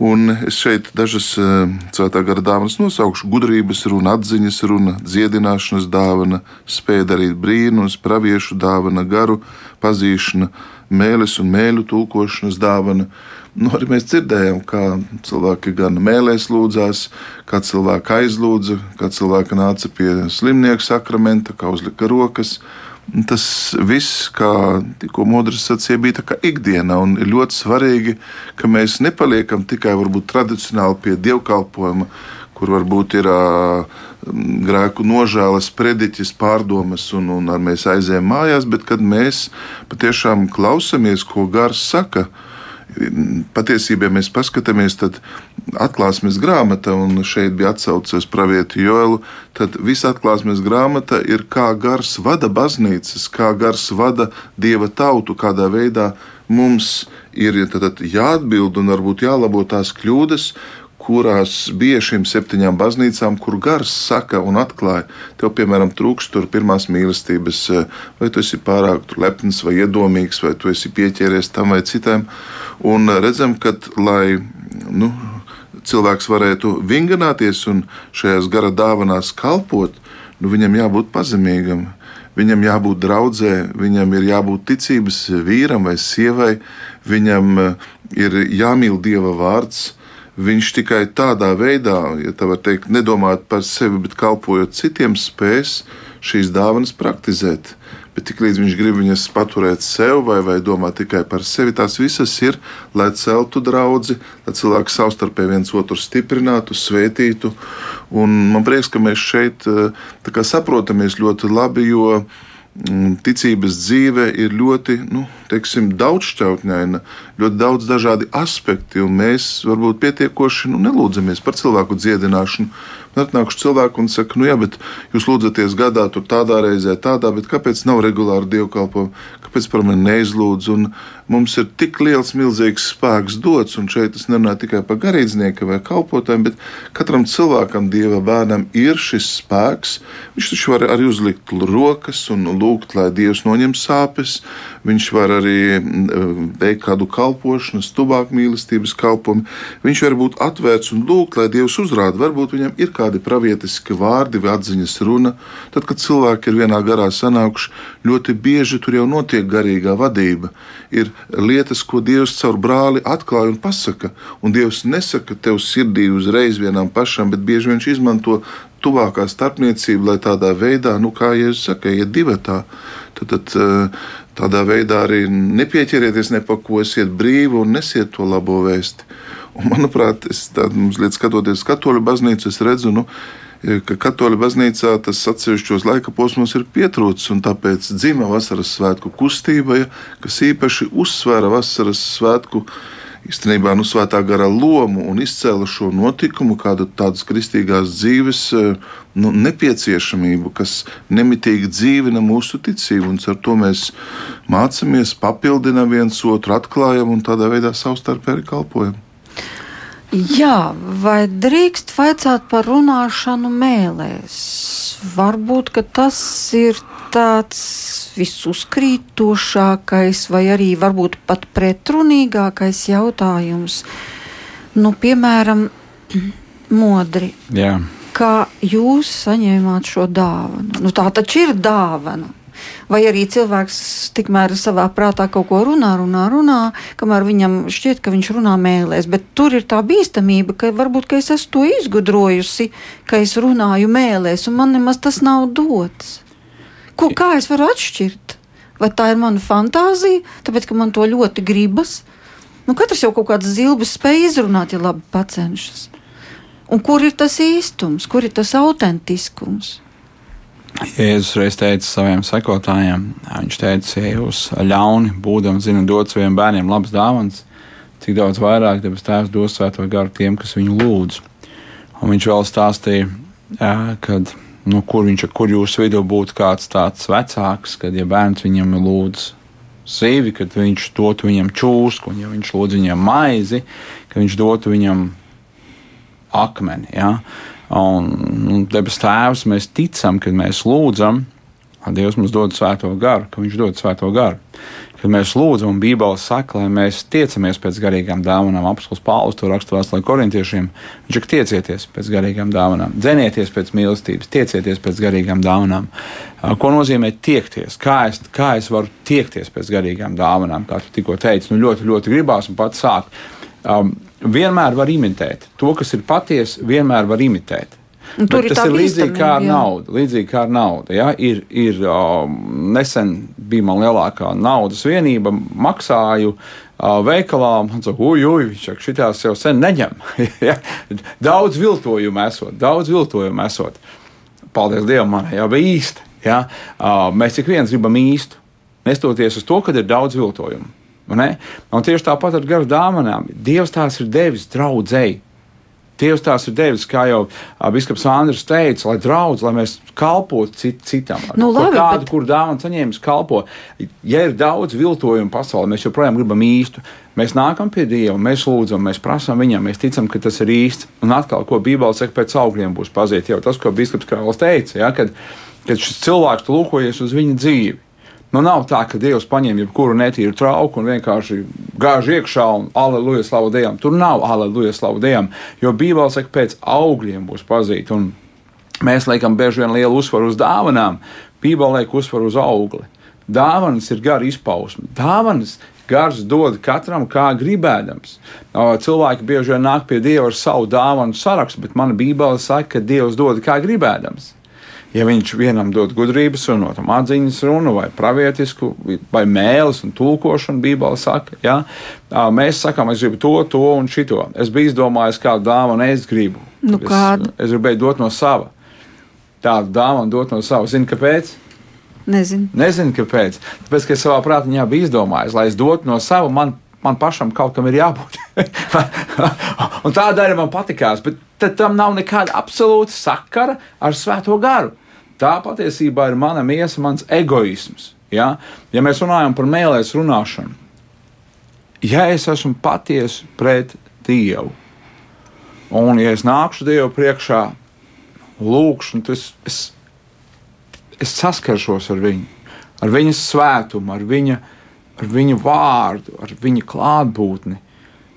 Un es šeit dažas uh, svētā gara dāvanas nosaukšu. Gudrības runa, atziņas runa, dziedināšanas dāvana, spēja darīt brīnumus, praviešu dāvana, garu pazīšana, mēlis un mēļu tulkošanas dāvana. Nu, arī mēs dzirdējām, kā cilvēki gan mēlēs lūdzās, kā cilvēki aizlūdza, kā cilvēki nāca pie slimnieka sakramenta, kā uzlika rokas. Tas viss, kā tikko Modris sacīja, bija ikdiena. Ir ļoti svarīgi, ka mēs nepaliekam tikai varbūt, tradicionāli pie dievkalpojuma, kur varbūt ir uh, grēku nožēlas prediķis, pārdomas, un, un mēs aizējām mājās, bet kad mēs patiešām klausamies, ko gars saka. Patiesībā, ja mēs paskatāmies, tad atklāsmes grāmata, un šeit bija atsauces pravieti Joelu, tad visa atklāsmes grāmata ir kā gars vada baznīcas, kā gars vada dieva tautu, kādā veidā mums ir jāatbild un varbūt jālabo tās kļūdas, kurās bija šīm septiņām baznīcām, kur gars saka un atklāja, tev, piemēram, trūkst tur pirmās mīlestības, vai tu esi pārāk lepns vai iedomīgs, vai tu esi pieķēries tam vai citam. Un redzam, ka, lai nu, cilvēks varētu vingināties un šajās gara dāvanās kalpot, nu, viņam jābūt pazemīgam. Viņam jābūt draudzē, viņam ir jābūt ticības vīram vai sievai, viņam ir jāmīl Dieva vārds, Viņš tikai tādā veidā, ja tā var teikt, nedomāt par sevi, bet kalpojot citiem, spēs šīs dāvanas praktizēt. Bet tiklīdz viņš grib viņas paturēt sev vai, vai domāt tikai par sevi, tās visas ir, lai celtu draugu, lai cilvēki savstarpēji viens otru stiprinātu, svētītu. Un man prieks, ka mēs šeit eh, saprotamies ļoti labi, jo ticības dzīve ir ļoti nu, teiksim, daudzšķautņaina, ļoti daudz dažādi aspekti, un mēs varbūt pietiekoši nu, nelūdzamies par cilvēku dziedināšanu. Atnākuši cilvēki un saka, nu jā, bet jūs lūdzaties gadā, tur tādā reizē, tādā, bet kāpēc nav regulāri dievkalpojumi? Kāpēc par mani neizlūdz? Un mums ir tik liels, milzīgs spēks dots, un šeit es nerunāju tikai par garīdznieku vai kalpotājiem, bet katram cilvēkam, dieva bērnam, ir šis spēks. Viņš taču var arī uzlikt rokas un lūgt, lai dievs noņem sāpes. Viņš var arī mm, veikt kādu kalpošanu, stubāk mīlestības kalpojumu. Viņš var būt atvērts un lūgt, lai dievs uzrāda. Varbūt viņam ir kādi pravietiski vārdi vai atziņas runa. Tad, kad cilvēki ir vienā garā sanākuši, ļoti bieži tur jau notiek garīgā vadība. Ir lietas, ko Dievs caur brāli atklāja un pasaka. Un Dievs nesaka tev sirdī uzreiz vienam pašam, bet bieži viņš izmanto tuvākā starpniecība, lai tādā veidā, nu, kā jau saka, iet divatā. Tad, tad eh, tādā veidā arī nepieķerieties ne pa ko, esiet brīvi un nesiet to labo vēsti. Un, manuprāt, es tādu mazliet skatoties katoļu baznīcu, es redzu, nu, ka katoļu baznīcā tas atsevišķos laika posmos ir pietrūcis, un tāpēc dzima vasaras svētku kustība, ja, kas īpaši uzsvēra vasaras svētku īstenībā nu, svētā gara lomu un izcēla šo notikumu, kādu tādas kristīgās dzīves nu, nepieciešamību, kas nemitīgi dzīvina mūsu ticību. Un ar to mēs mācāmies, papildinām viens otru, atklājam un tādā veidā savstarpēji kalpojam. Jā, vai drīkst vaicāt par runāšanu mēlēs? Varbūt tas ir tāds visuzkrītošākais, vai arī varbūt pat pretrunīgākais jautājums. Nu, piemēram, modri. Jā. Kā jūs saņēmāt šo dāvanu? Nu, tā taču ir dāvana. Vai arī cilvēks tikmēr savā prātā kaut ko runā, runā, runā, kamēr viņam šķiet, ka viņš runā mēlēs. Bet tur ir tā bīstamība, ka varbūt ka es esmu to izgudrojusi, ka es runāju mēlēs, un man nemaz tas nav dots. Ko, kā es varu atšķirt? Vai tā ir mana fantāzija, tāpēc ka man to ļoti gribas? Nu, katrs jau kaut kādas zilbes spēj izrunāt, ja labi pacenšas. Un kur ir tas īstums, kur ir tas autentiskums? Jēzus reiz teica saviem sekotājiem, viņš teica, ja jūs ļauni būdami zinat dot saviem bērniem labas dāvanas, cik daudz vairāk debes tēvs dos svēto garu tiem, kas viņu lūdz. Un viņš vēl stāstīja, kad, nu, kur, viņš, kur jūsu vidū būtu kāds tāds vecāks, kad ja bērns viņam lūdz sivi, kad viņš dotu viņam čūsku, un ja viņš lūdz viņam maizi, ka viņš dotu viņam akmeni. Ja? Un, un debes Tēvs, mēs ticam, kad mēs lūdzam, Dievs mums dod svēto garu, ka Viņš dod svēto garu. Kad mēs lūdzam, un Bībele saka, lai mēs tiecamies pēc garīgām dāvanām, apskauts Pāvils to raksta vēstulē korintiešiem. Viņš saka, tiecieties pēc garīgām dāvanām, dzenieties pēc mīlestības, tiecieties pēc garīgām dāvanām. Ko nozīmē tiekties? Kā es, kā es varu tiekties pēc garīgām dāvanām, kā tu tikko teici? Nu, ļoti, ļoti gribās un pats sāk. Um, vienmēr var imitēt. To, kas ir patiesa, vienmēr var imitēt. Tur ir tas ir līdzīgi kā ar jā. naudu. Līdzīgi kā ar naudu ja? ir, ir um, nesen bija man lielākā naudas vienība, maksāju uh, veikalā. Man saka, uj, uj, šitās jau sen neņem. Daudz viltojumu esot, daudz viltojumu esot. Paldies Dievam, man jau bija īsti. Ja? Uh, mēs ik viens gribam īstu, nestoties uz to, ka ir daudz viltojumu. Un tieši tāpat ar garu dāvanām. Dievs tās ir devis draudzēji. Dievs tās ir devis, kā jau Biskups Andris teica, lai draudz, lai mēs kalpotu cit, citam. Nu, labi, kādu, bet... kur dāvana saņēmis, kalpo. Ja ir daudz viltojumu pasaulē, mēs joprojām gribam īstu. Mēs nākam pie Dieva, mēs lūdzam, mēs prasām viņam, mēs ticam, ka tas ir īsts. Un atkal, ko Bībele saka, pēc augļiem būs pazīt. Jau tas, ko Biskups Krāls teica, ja, kad, kad šis cilvēks lūkojas uz viņa dzīvi Nu, nav tā, ka Dievs paņem jebkuru netīru trauku un vienkārši gāž iekšā un aleluja slavu Dievam. Tur nav aleluja slavu Dievam, jo Bībele saka, pēc augļiem būs pazīt. Un mēs liekam bieži vien lielu uzsvaru uz dāvanām, Bībele liek uzsvaru uz augli. Dāvanas ir gara izpausme. Dāvanas gars dod katram kā gribēdams. Cilvēki bieži vien nāk pie Dieva ar savu dāvanu sarakstu, bet mana Bībele saka, ka Dievs dod kā gribēdams. Ja viņš vienam dod gudrības runu, otram atziņas runu, vai pravietisku, vai mēlis un tulkošanu, Bībelē saka, ja? mēs sakām, es gribu to, to un šito. Es biju izdomājis, kādu dāvanu es gribu. Nu, kādu? es, es gribēju dot no sava. Tādu dāvanu dot no sava. Zini, kāpēc? Nezinu. Nezinu, kāpēc. Tāpēc, ka es savā prātā biju izdomājis, lai es dotu no sava, man man pašam kaut kam ir jābūt. un tā daļa man patīkās, bet tam nav nekāda absolūta sakara ar Svēto garu. Tā patiesībā ir mana miesa, mans egoisms. Ja, ja mēs runājam par mēlēs runāšanu, ja es esmu patiesi pret Dievu, un ja es nākšu Dievu priekšā, lūkšu, tad es, es, es saskaršos ar viņu, ar viņa svētumu, ar viņa, ar viņa vārdu, ar viņa klātbūtni.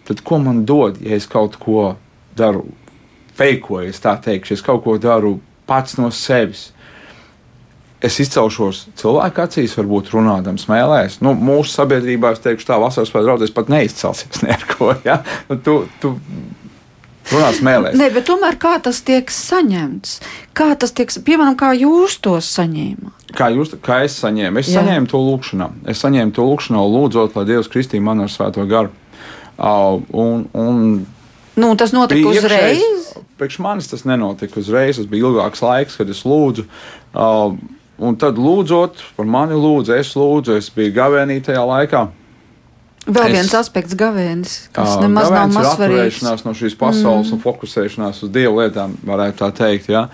Tad ko man dod, ja es kaut ko daru, feikoju, es tā teikšu, es kaut ko daru pats no sevis? Es izcelšos cilvēku acīs, varbūt runādams mēlēs. Nu, mūsu sabiedrībā, es teikšu, tā vasaras spēļu draudzes pat neizcelsies neko. Ja? Nu, tu, tu runās mēlēs. Nē, bet tomēr kā tas tiek saņemts? Kā tas tiek, piemēram, kā jūs to saņēmāt? Kā, jūs, kā es saņēmu? Es Jā. saņēmu to lūkšanā. Es saņēmu to lūkšanā, lūdzot, lai Dievs kristīja man ar svēto garu. Uh, un, un Nu, tas notika uzreiz. Priekš manis tas nenotika uzreiz. Tas bija ilgāks laiks, kad es lūdzu. Uh, Un tad lūdzot, par mani lūdzu, es lūdzu, es biju gavēnī tajā laikā. Vēl es, viens aspekts, gavēnis, kas uh, nemaz nav mazsvarīgs. no šīs pasaules mm. un fokusēšanās uz dievu lietām, varētu tā teikt. Ja?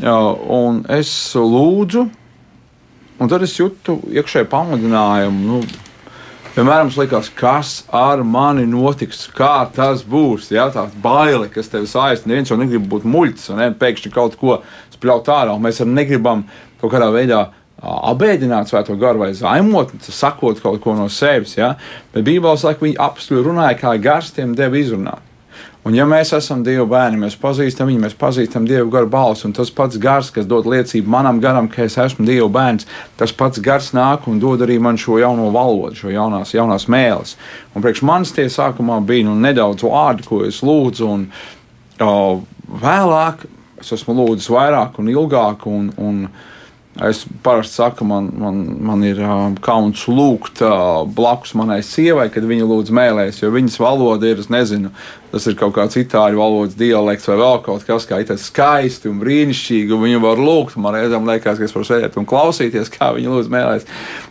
Uh, un es lūdzu, un tad es jūtu iekšēju pamudinājumu. Nu, Vienmēr mums liekas, kas ar mani notiks, kā tas būs. Ja? Tā baile, kas tevi saista. Neviens jau negrib būt muļķis, un ne, pēkšņi kaut ko spļaut ārā. Mēs arī negribam kaut kādā veidā apbēdināt svēto garu vai zaimot, sakot kaut ko no sevis. Ja? Bet Bībelē saka, ka viņi apstulbi runāja, kā gars tiem deva izrunāt. Un, ja mēs esam Dieva bērni, mēs pazīstam viņu, mēs pazīstam Dieva garu balsi, un tas pats gars, kas dod liecību manam garam, ka es esmu Dieva bērns, tas pats gars nāk un dod arī man šo jauno valodu, šo jaunās, jaunās mēles. Un priekš manis tie sākumā bija nu, nedaudz vārdi, ko es lūdzu, un o, vēlāk es esmu lūdzis vairāk un ilgāk. Un, un, Es parasti saku, man, man, man ir uh, kauns lūgt uh, blakus manai sievai, kad viņa lūdz mēlēs, jo viņas valoda ir, es nezinu, tas ir kaut kāds itāļu valodas dialekts vai vēl kaut kas, kā ir skaisti un brīnišķīgi, un viņa var lūgt. Man reizēm liekas, ka es varu sēdēt un klausīties, kā viņa lūdz mēlēs.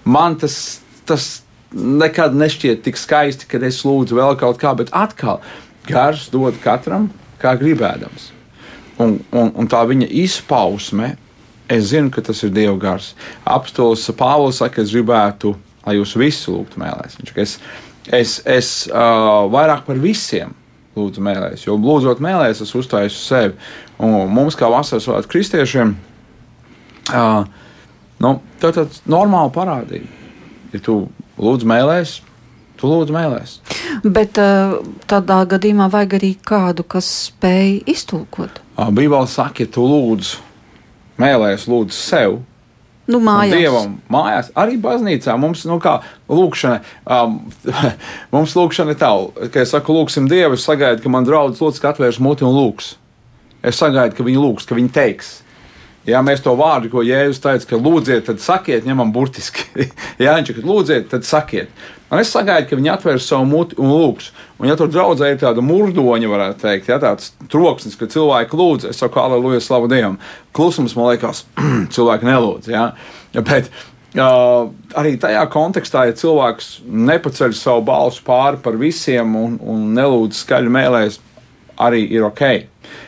Man tas, tas nekad nešķiet tik skaisti, kad es lūdzu vēl kaut kā, bet atkal gars dod katram, kā gribēdams. Un, un, un tā viņa izpausme Es zinu, ka tas ir Dieva gars. Apstults Pāvils saka, es gribētu, lai jūs visi lūgtu mēlēs. Viņš, es es, es uh, vairāk par visiem lūdzu mēlēs, jo lūdzot mēlēs, es uzstāju uz sevi. Un mums, kā vasaras svētku kristiešiem, uh, nu, tā ir tāda normāla parādība. Ja tu lūdz mēlēs, tu lūdzu mēlēs. Bet uh, tādā gadījumā vajag arī kādu, kas spēj iztulkot. Uh, Bībeli saka, ja tu lūdzu mēlēs lūdzu sev. Nu, mājās. Dievam mājās, arī baznīcā. Mums, nu, kā lūkšana, um, mums lūkšana ir tā, ka es saku, lūksim Dievu, es sagaidu, ka man draugs lūdz, ka atvērs muti un lūgs. Es sagaidu, ka viņi lūgs, ka viņi teiks. Ja mēs to vārdu, ko Jēzus teica, ka lūdziet, tad sakiet, ņemam burtiski. ja viņš ir lūdziet, tad sakiet. Un es sagaidu, ka viņi atvērs savu muti un lūgs. Un, ja tur draudzē ir tāda murdoņa, varētu teikt, ja tāds troksnis, ka cilvēki lūdz, es saku, aleluja, slavu Dievam. Klusums man liekas, cilvēki nelūdz. Ja? Bet, Uh, arī tajā kontekstā, ja cilvēks nepaceļ savu balsu pāri par visiem un, un nelūdz skaļi mēlēs, arī ir ok.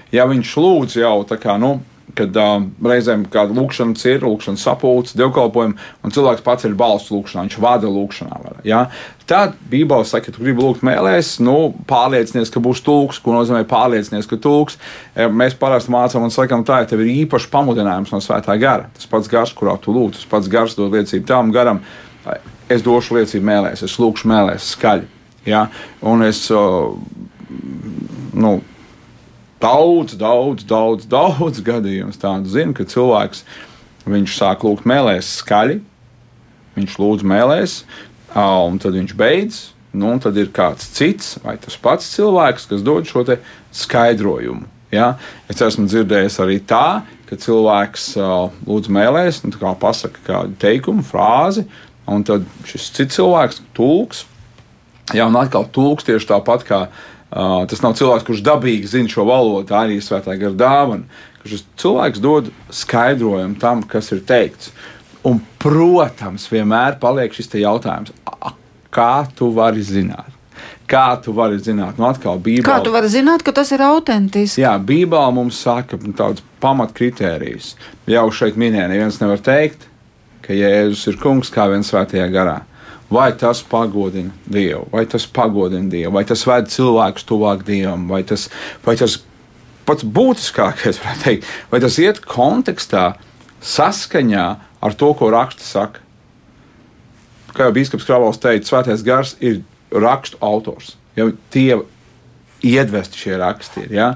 Ja viņš lūdz jau tā kā, nu, kad uh, reizēm kāda lūkšana ir, lūkšana sapulce, dievkalpojumi, un cilvēks pats ir balsts lūkšanā, viņš vada lūkšanā. Var, ja? Tad Bībele saka, ka tu gribi lūgt mēlēs, nu, pārliecinies, ka būs tulks, ko nozīmē pārliecinies, ka tulks. Mēs parasti mācām un sakām, tā ja tev ir īpašs pamudinājums no svētā gara. Tas pats gars, kurā tu lūdz, tas pats gars dod liecību tam garam. Es došu liecību mēlēs, es lūkšu mēlēs skaļi. Ja? Un es, nu, daudz, daudz, daudz, daudz gadījumus tādu zinu, ka cilvēks viņš sāk lūgt mēlēs skaļi, viņš lūdz mēlēs, un tad viņš beidz. Nu, un tad ir kāds cits, vai tas pats cilvēks, kas dod šo skaidrojumu. Ja? Es esmu dzirdējis arī tā, ka cilvēks uh, lūdz mēlēs, nu, kā pasakā kādu teikumu, frāzi, un tad šis cits cilvēks, tulks, ja, un atkal tulks tieši tāpat kā uh, tas nav cilvēks, kurš dabīgi zina šo valodu, tā arī ir svētā gara dāvana. Šis cilvēks dod skaidrojumu tam, kas ir teikts. Un, protams, vienmēr paliek šis jautājums, kā tu vari zināt? Kā tu vari zināt, nu atkal Bībelē. Kā tu vari zināt, ka tas ir autentisks? Jā, Bībelē mums saka tāds pamatkritērijs. Jau šeit minēja, neviens nevar teikt, ka Jēzus ir kungs kā viens svētajā garā. Vai tas pagodina Dievu, vai tas pagodina Dievu, vai tas ved cilvēkus tuvāk Dievam, vai tas, vai tas pats būtiskākais, varētu teikt, vai tas iet kontekstā, saskaņā ar to, ko raksts saka. Kā jau Bīskaps Kravals teica, Svētais Gars ir rakstu autors. Jau tie iedvesti šie raksti ir. Ja?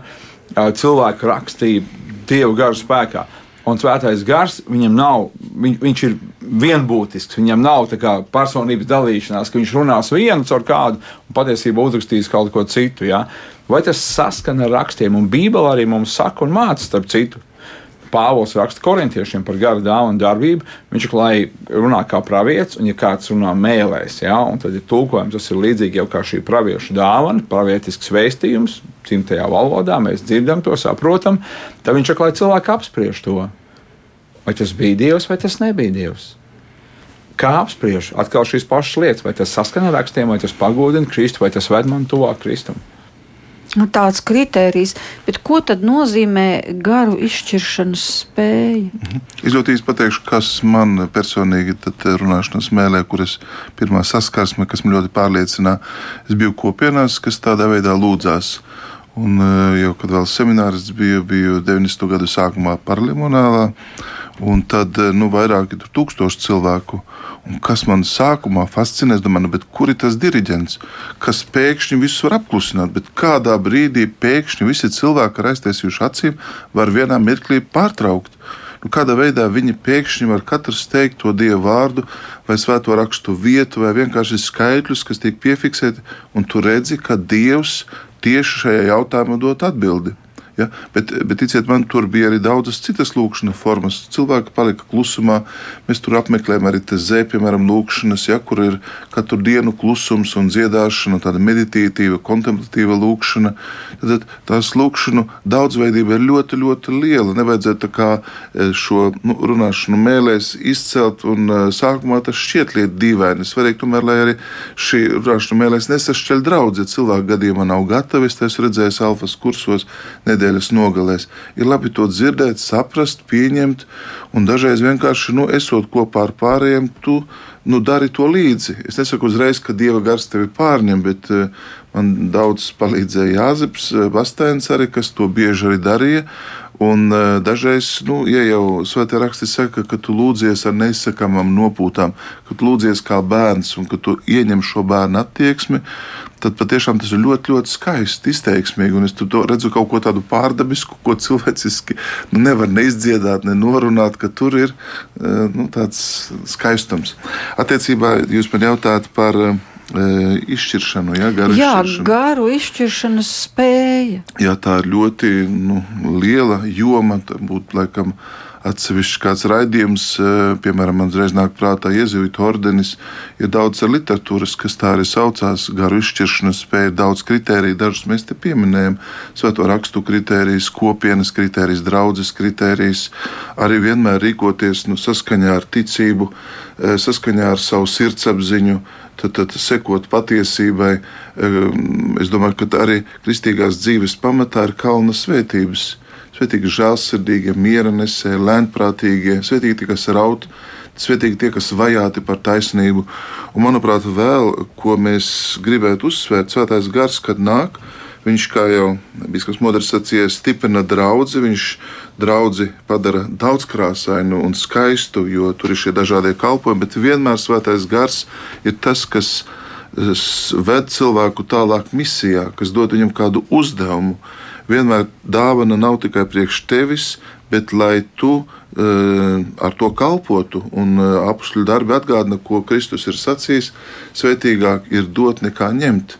Cilvēki rakstīja Dieva garu spēkā. Un svētais gars viņam nav, viņ, viņš ir vienbūtisks. Viņam nav personības dalīšanās, ka viņš runās vienu caur kādu un patiesībā uzrakstīs kaut ko citu. Ja? Vai tas saskana ar rakstiem? Un Bībele arī mums saka un māca, starp citu, Pāvils raksta korintiešiem par garu dāvanu darbību. Viņš lai runā kā pravietis, un ja kāds runā mēlēs, ja, tad ir tulkojums, tas ir līdzīgi jau kā šī praviešu dāvana, pravietisks vēstījums, dzimtajā valodā, mēs dzirdam to, saprotam. Tad viņš ir lai cilvēki apspriež to. Vai tas bija Dievs vai tas nebija Dievs? Kā apspriež atkal šīs pašas lietas, vai tas saskana ar rakstiem, vai tas pagodina Kristu, vai tas ved man tuvāk Kristum? Nu, tāds kriterijs, bet ko tad nozīmē garu izšķiršanas spēja? Mhm. Izjūtīs pateikšu, kas man personīgi runāšanas mēlē, kur es pirmā saskarsme, kas man ļoti pārliecināja, es biju kopienās, kas tādā veidā lūdzās. Un eh, jau kad vēl seminārs bija, biju 90. gadu sākumā parlimonālā, un tad eh, nu, vairāki tūkstoši cilvēku Un kas man sākumā fascinē, es domāju, nu, kur ir tas diriģents, kas pēkšņi visus var apklusināt, bet kādā brīdī pēkšņi visi cilvēki ar aiztaisījušu acīm var vienā mirklī pārtraukt. Nu, kādā veidā viņi pēkšņi var katrs teikt to dievu vārdu, vai svēto rakstu vietu, vai vienkārši skaitļus, kas tiek piefiksēti, un tu redzi, ka Dievs tieši šajā jautājumā dod atbildi. Ja? Bet, bet ticiet man, tur bija arī daudzas citas lūkšanas formas. Cilvēki palika klusumā. Mēs tur apmeklējām arī tezē, piemēram, lūkšanas, ja, kur ir katru dienu klusums un dziedāšana, tāda meditīva, kontemplatīva lūkšana. Tad tās lūkšanu daudzveidība ir ļoti, ļoti liela. Nevajadzētu e, šo nu, runāšanu mēlēs izcelt, un e, sākumā tas šķiet lieta dīvaini. Svarīgi tomēr, lai arī šī runāšana mēlēs nesašķeļ draudz, ja cilvēku gadījumā nav gatavi. Es esmu redzējis alfas kursos nedēļas nedēļas nogalēs. Ir labi to dzirdēt, saprast, pieņemt, un dažreiz vienkārši, nu, esot kopā ar pārējiem, tu nu, dari to līdzi. Es nesaku uzreiz, ka dieva gars tevi pārņem, bet uh, man daudz palīdzēja Jāzeps Bastēns arī, kas to bieži arī darīja. Un uh, dažreiz, nu, ja jau svētā raksti saka, ka tu lūdzies ar neizsakamām nopūtām, ka tu lūdzies kā bērns un ka tu ieņem šo bērnu attieksmi, tad patiešām tas ir ļoti, ļoti skaisti, izteiksmīgi. Un es tur redzu kaut ko tādu pārdabisku, ko cilvēciski nu, nevar neizdziedāt, ne norunāt, ka tur ir eh, nu, tāds skaistums. Attiecībā jūs man jautājat par eh, izšķiršanu, ja, garu Jā, izšķiršanu. garu izšķiršanas spēja. Jā, tā ir ļoti nu, liela joma. Būtu laikam atsevišķs kāds raidījums, piemēram, man uzreiz nāk prātā iezīvīta ordenis. Ir daudz literatūras, kas tā arī saucās, garu izšķiršanas spēja, daudz kritēriju, dažus mēs te pieminējam. Svēto rakstu kritērijas, kopienas kritērijas, draudzes kritērijas, arī vienmēr rīkoties nu, saskaņā ar ticību, saskaņā ar savu sirdsapziņu. Tad, tad sekot patiesībai, eh, es domāju, ka arī kristīgās dzīves pamatā ir kalna svētības Svetīgi žēlsirdīgie, miera nesēji, lēnprātīgie, svetīgi tie, kas raud, svetīgi tie, kas vajāti par taisnību. Un, manuprāt, vēl ko mēs gribētu uzsvērt, svētais gars, kad nāk. Viņš, kā jau Biskups Modrs sacīja, stiprina draugu. Viņš draugu padara daudzkrāsainu un skaistu, jo tur ir šie dažādie kalpojumi, bet vienmēr svētais gars ir tas, kas ved cilvēku tālāk misijā, kas dod viņam kādu uzdevumu vienmēr dāvana nav tikai priekš tevis, bet lai tu uh, ar to kalpotu. Un uh, apakšļu darbi atgādina, ko Kristus ir sacījis: Svētīgāk ir dot nekā ņemt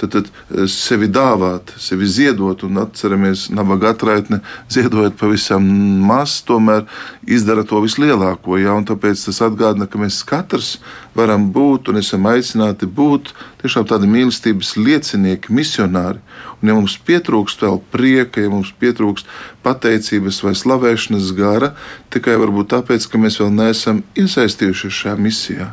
tad, tad eh, sevi dāvāt, sevi ziedot, un atceramies, nabaga atraitne, ziedojot pavisam maz, tomēr izdara to vislielāko. Ja? Tāpēc tas atgādina, ka mēs katrs varam būt un esam aicināti būt tiešām tādi mīlestības liecinieki, misionāri. Un, ja mums pietrūkst vēl prieka, ja mums pietrūkst pateicības vai slavēšanas gara, tikai varbūt tāpēc, ka mēs vēl neesam iesaistījušies šajā misijā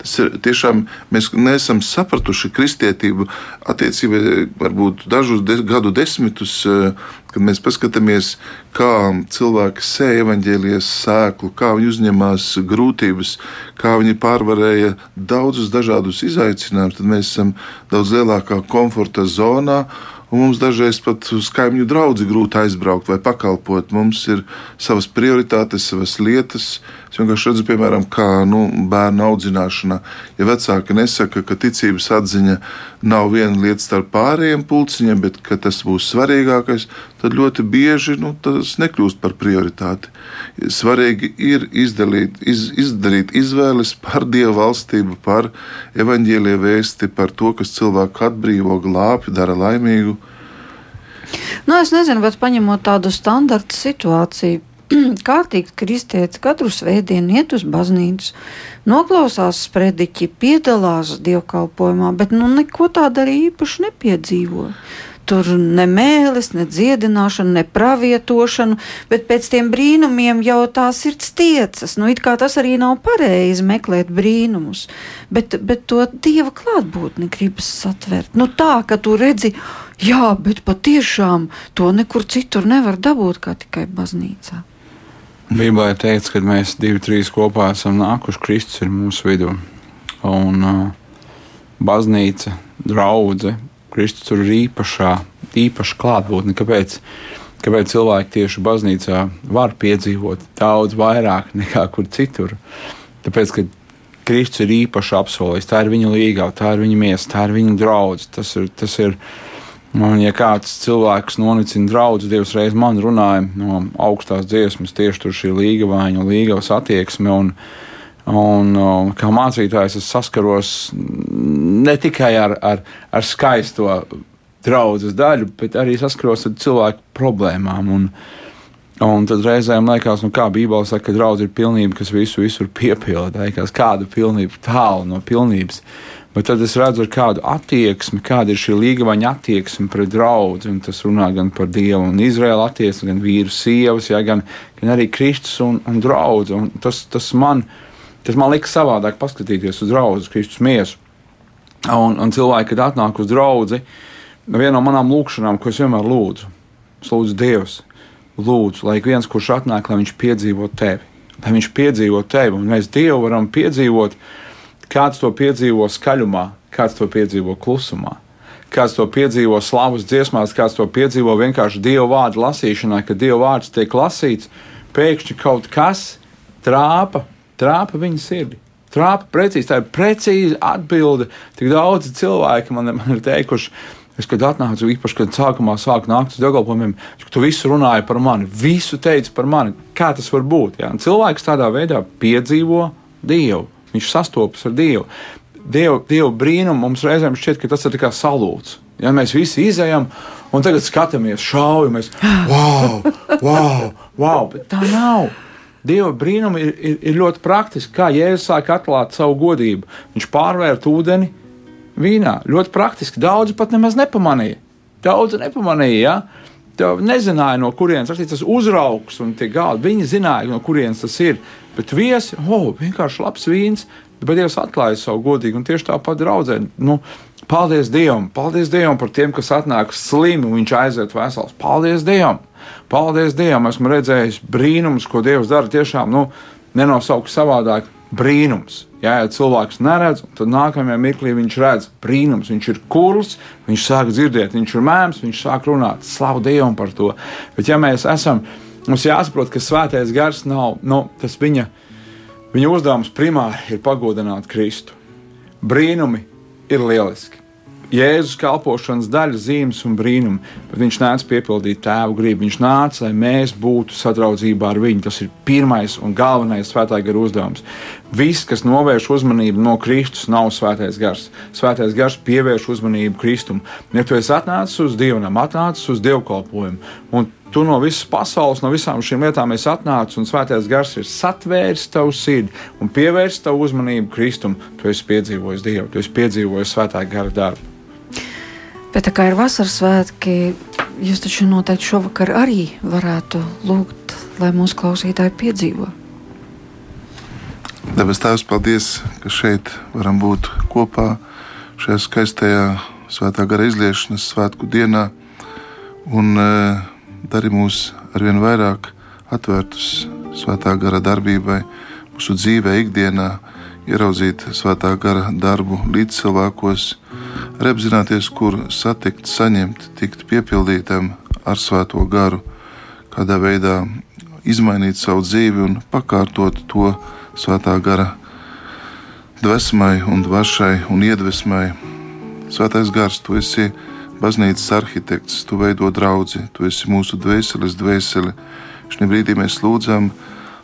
Tas ir tiešām mēs neesam sapratuši kristietību attiecībā varbūt dažus de, gadu desmitus, eh, kad mēs paskatāmies, kā cilvēki sēja evaņģēlijas sēklu, kā viņi uzņemās grūtības, kā viņi pārvarēja daudzus dažādus izaicinājumus, tad mēs esam daudz lielākā komforta zonā un mums dažreiz pat uz kaimiņu draugu grūti aizbraukt vai pakalpot. Mums ir savas prioritātes, savas lietas. Es vienkārši redzu, piemēram, kā nu, bērnu audzināšanā. Ja vecāki nesaka, ka ticības atziņa nav viena lieta starp pārējiem pulciņiem, bet tas būs svarīgākais, tad ļoti bieži nu, tas nekļūst par prioritāti. Svarīgi ir izdalīt, iz, izdarīt izvēles par dievu valstību, par evaņģēlīju vēsti, par to, kas cilvēku atbrīvo, glābi, dara laimīgu. Nu, es nezinu, bet paņemot tādu standarta situāciju, kārtīgi kristietis katru svētdienu iet uz baznīcu, noklausās sprediķi, piedalās dievkalpojumā, bet nu neko tādu arī īpaši nepiedzīvo. Tur ne mēlis, ne dziedināšana, ne pravietošana, bet pēc tiem brīnumiem jau tā sirds tiecas. Nu, it kā tas arī nav pareizi meklēt brīnumus, bet, bet to dieva klātbūtni gribas satvert. Nu, tā, ka tu redzi, jā, bet patiešām to nekur citur nevar dabūt kā tikai baznīcā. Bībelē teikts, ka mēs divi, trīs kopā esam nākuši, Kristus ir mūsu vidū. Un uh, baznīca, draudzene, Kristus tur ir īpašā, īpaša klātbūtne. Kāpēc? Kāpēc cilvēki tieši baznīcā var piedzīvot daudz vairāk nekā kur citur? Tāpēc, ka Kristus ir īpaši apsolījis, tā ir viņa līgava, tā ir viņa miesa, tā ir viņa draudzene. Tas ir, tas ir Un, ja kāds cilvēks nonicina draugu, Dievs reiz man runāja no augstās dziesmas, tieši tur šī līgavāņa un līgavas attieksme. Un, un, un kā mācītājs es saskaros ne tikai ar, ar, ar skaisto draudzes daļu, bet arī saskaros ar cilvēku problēmām. Un, Un tad reizēm liekas, nu, kā Bībelē saka, ka draudzība ir pilnība, kas visu visur piepilda. Liekas, kāda pilnība tālu no pilnības. Bet tad es redzu, kādu attieksmi, kāda ir šī līgavaņa attieksme pret draugu. Tas runā gan par Dievu un Izraēlu attieksmi, gan vīru, sievas, ja, gan, gan arī Kristus un, un draugu. Tas, tas, man, tas man lika savādāk paskatīties uz draugu, Kristus miesu. Un, un cilvēki, kad atnāk uz draugu, viena no manām lūkšanām, ko es vienmēr lūdzu, es lūdzu Dievs, lūdzu, lai viens, kurš atnāk, lai viņš piedzīvo tevi, lai viņš piedzīvo tevi, un mēs Dievu varam piedzīvot Kāds to piedzīvo skaļumā, kāds to piedzīvo klusumā, kāds to piedzīvo slavas dziesmās, kāds to piedzīvo vienkārši dievu vārdu lasīšanā, kad dievu vārds tiek lasīts, pēkšņi kaut kas trāpa, trāpa viņa sirdi. Trāpa precīzi, tā ir precīza atbilde. Tik daudzi cilvēki man, man ir teikuši, Es, kad atnācu, īpaši, kad sākumā sāku nākt uz dialogiem, tu visu runāji par mani, visu teici par mani. Kā tas var būt? Un cilvēks tādā veidā piedzīvo Dievu. Viņš sastopas ar Dievu. Dievu, Dievu brīnumu mums reizēm šķiet, ka tas ir kā salūts. Ja mēs visi izējām un tagad skatāmies, šaujamies, wow, wow, wow, bet tā nav. Dieva brīnumi ir, ir, ir ļoti praktiski. Kā Jēzus sāk atklāt savu godību, viņš pārvērt ūdeni vīnā. Ļoti praktiski. Daudzi pat nemaz nepamanīja. Daudzi nepamanīja. Ja? Tev nezināja, no kurienes tas uzraugs un tie gādi. Viņi zināja, no kurienes tas ir. Bet viesi, oh, vienkārši labs vīns, bet Dievs atklāja savu godīgu un tieši tāpat draudzē. Nu, paldies Dievam, paldies Dievam par tiem, kas atnāk slimi un viņš aiziet vesels. Paldies Dievam! Paldies Dievam! Esmu redzējis brīnumus, ko Dievs dara tiešām, nu, nenosaukt savādāk. Brīnums. Jā, ja cilvēks neredz, tad nākamajā mirklī viņš redz brīnums. Viņš ir kurls, viņš sāk dzirdēt, viņš ir mēms, viņš sāk runāt. Slavu Dievam par to. Bet, ja mēs esam Mums jāsaprot, ka svētais gars nav nu, tas viņa, viņa uzdevums primāri ir pagodināt Kristu. Brīnumi ir lieliski. Jēzus kalpošanas daļa, zīmes un brīnumi, bet viņš nāca piepildīt tēvu gribu. Viņš nāca, lai mēs būtu sadraudzībā ar viņu. Tas ir pirmais un galvenais svētā gara uzdevums. Viss, kas novērš uzmanību no Kristus, nav svētais gars. Svētais gars pievērš uzmanību Kristum. Ja tu esi atnācis uz dievnam, atnācis uz dievkalpojumu, un tu no visas pasaules, no visām šīm lietām esi atnācis, un svētais gars ir satvēris tavu sirdi un pievērsis tavu uzmanību Kristum, tu esi piedzīvojis Dievu, tu esi piedzīvojis svētā gara darbu. Bet tā kā ir vasaras svētki, jūs taču noteikti šovakar arī varētu lūgt, lai mūsu klausītāji piedzīvo. Debes Tēvs, paldies, ka šeit varam būt kopā šajā skaistajā svētā gara izliešanas svētku dienā un uh, dari mūs arvien vairāk atvērtus svētā gara darbībai, mūsu dzīvē, ikdienā, ieraudzīt svētā gara darbu līdz cilvēkos, arī apzināties, kur satikt, saņemt, tikt piepildītam ar svēto garu, kādā veidā izmainīt savu dzīvi un pakārtot to svētā gara dvēsmai un dvašai un iedvesmai. Svētais gars, tu esi baznīcas arhitekts, tu veido draugu, tu esi mūsu dvēseles dvēsele. Šī brīdī mēs lūdzam,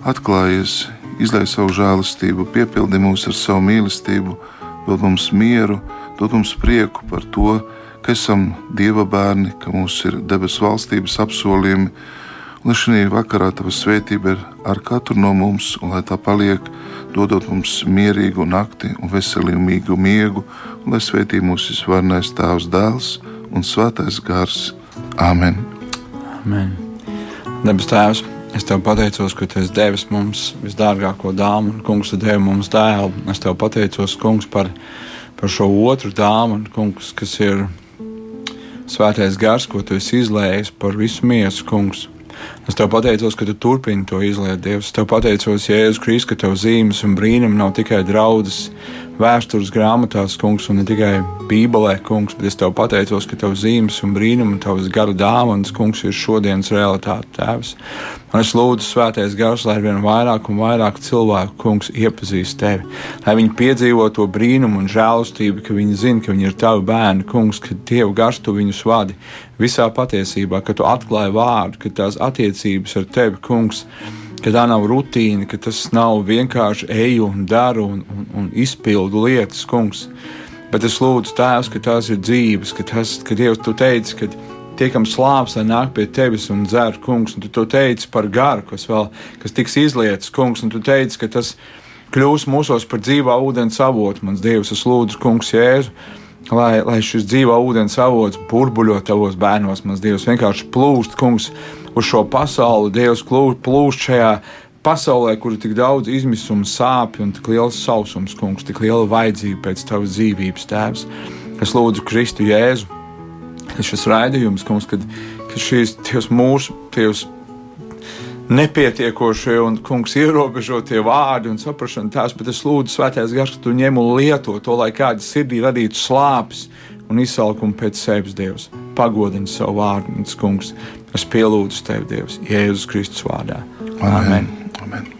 atklājies, izlai savu žēlastību, piepildi mūs ar savu mīlestību, dod mums mieru, dod mums prieku par to, ka esam Dieva bērni, ka mums ir debesu valstības apsolījumi Lai šī vakarā tava svētība ir ar katru no mums, un lai tā paliek, dodot mums mierīgu nakti un veselīgu miegu, un lai svētī mūsu visvarnais Tēvs, Dēls un Svētais Gars. Āmen! Amen. Debes Tēvs, es Tev pateicos, ka Tu esi devis mums visdārgāko dāmu, un Kungs, Tu devi mums dēlu. Es Tev pateicos, Kungs, par, par šo otru dāmu, un Kungs, kas ir Svētais Gars, ko Tu esi izlējis par visu miesu, Kungs. Es tev pateicos, ka tu turpini to izliet, Dievs. Es tev pateicos, Jēzus Kristus, ka tev zīmes un brīnumi nav tikai draudzes vēstures grāmatās, kungs, un ne tikai Bībelē, kungs, bet es tev pateicos, ka tev zīmes un brīnumi un tavas gara dāvanas, kungs, ir šodienas realitāte, tēvs. Un es lūdzu, svētais gars, lai vien vairāk un vairāk cilvēku, kungs, iepazīst tevi, lai viņi piedzīvo to brīnumu un žēlastību, ka viņi zina, ka viņi ir tavi bērni, kungs, ka Dieva gars tu viņus vadi visā patiesībā, ka tu atklāji vārdu, ka tās attiecības ar tevi, kungs, ka tā nav rutīna, ka tas nav vienkārši eju un daru un, un, un izpildu lietas, kungs. Bet es lūdzu, Tēvs, ka tās ir dzīves, ka, tas, ka Dievs, tu teici, ka tiekam slāpes, lai nāk pie tevis un dzer, kungs, un tu to teici par garu, kas vēl, kas tiks izlietas, kungs, un tu teici, ka tas kļūs mūsos par dzīvā ūdens avotu, mans Dievs, es lūdzu, kungs, Jēzu. Lai, lai šis dzīvā ūdens avots burbuļo tavos bērnos, mans Dievs, vienkārši plūst, kungs, uz šo pasauli. Dievs plūst šajā pasaulē, kur ir tik daudz izmisuma, sāpju un tik liels sausums, kungs, tik liela vajadzība pēc tavas dzīvības, tēvs. Es lūdzu Kristu Jēzu, šis raidījums, kungs, kad, kad šīs mūsu tievs nepietiekošie un kungs ierobežotie vārdi un saprašana tās, bet es lūdzu svētais gars, ka tu ņem un lieto to, lai kāda sirdī radītu slāpes un izsalkumu pēc sevis, Dievs. Pagodini savu vārdu, kungs. Es pielūdzu tevi, Dievs, Jēzus Kristus vārdā. Amen. Amen. Amen.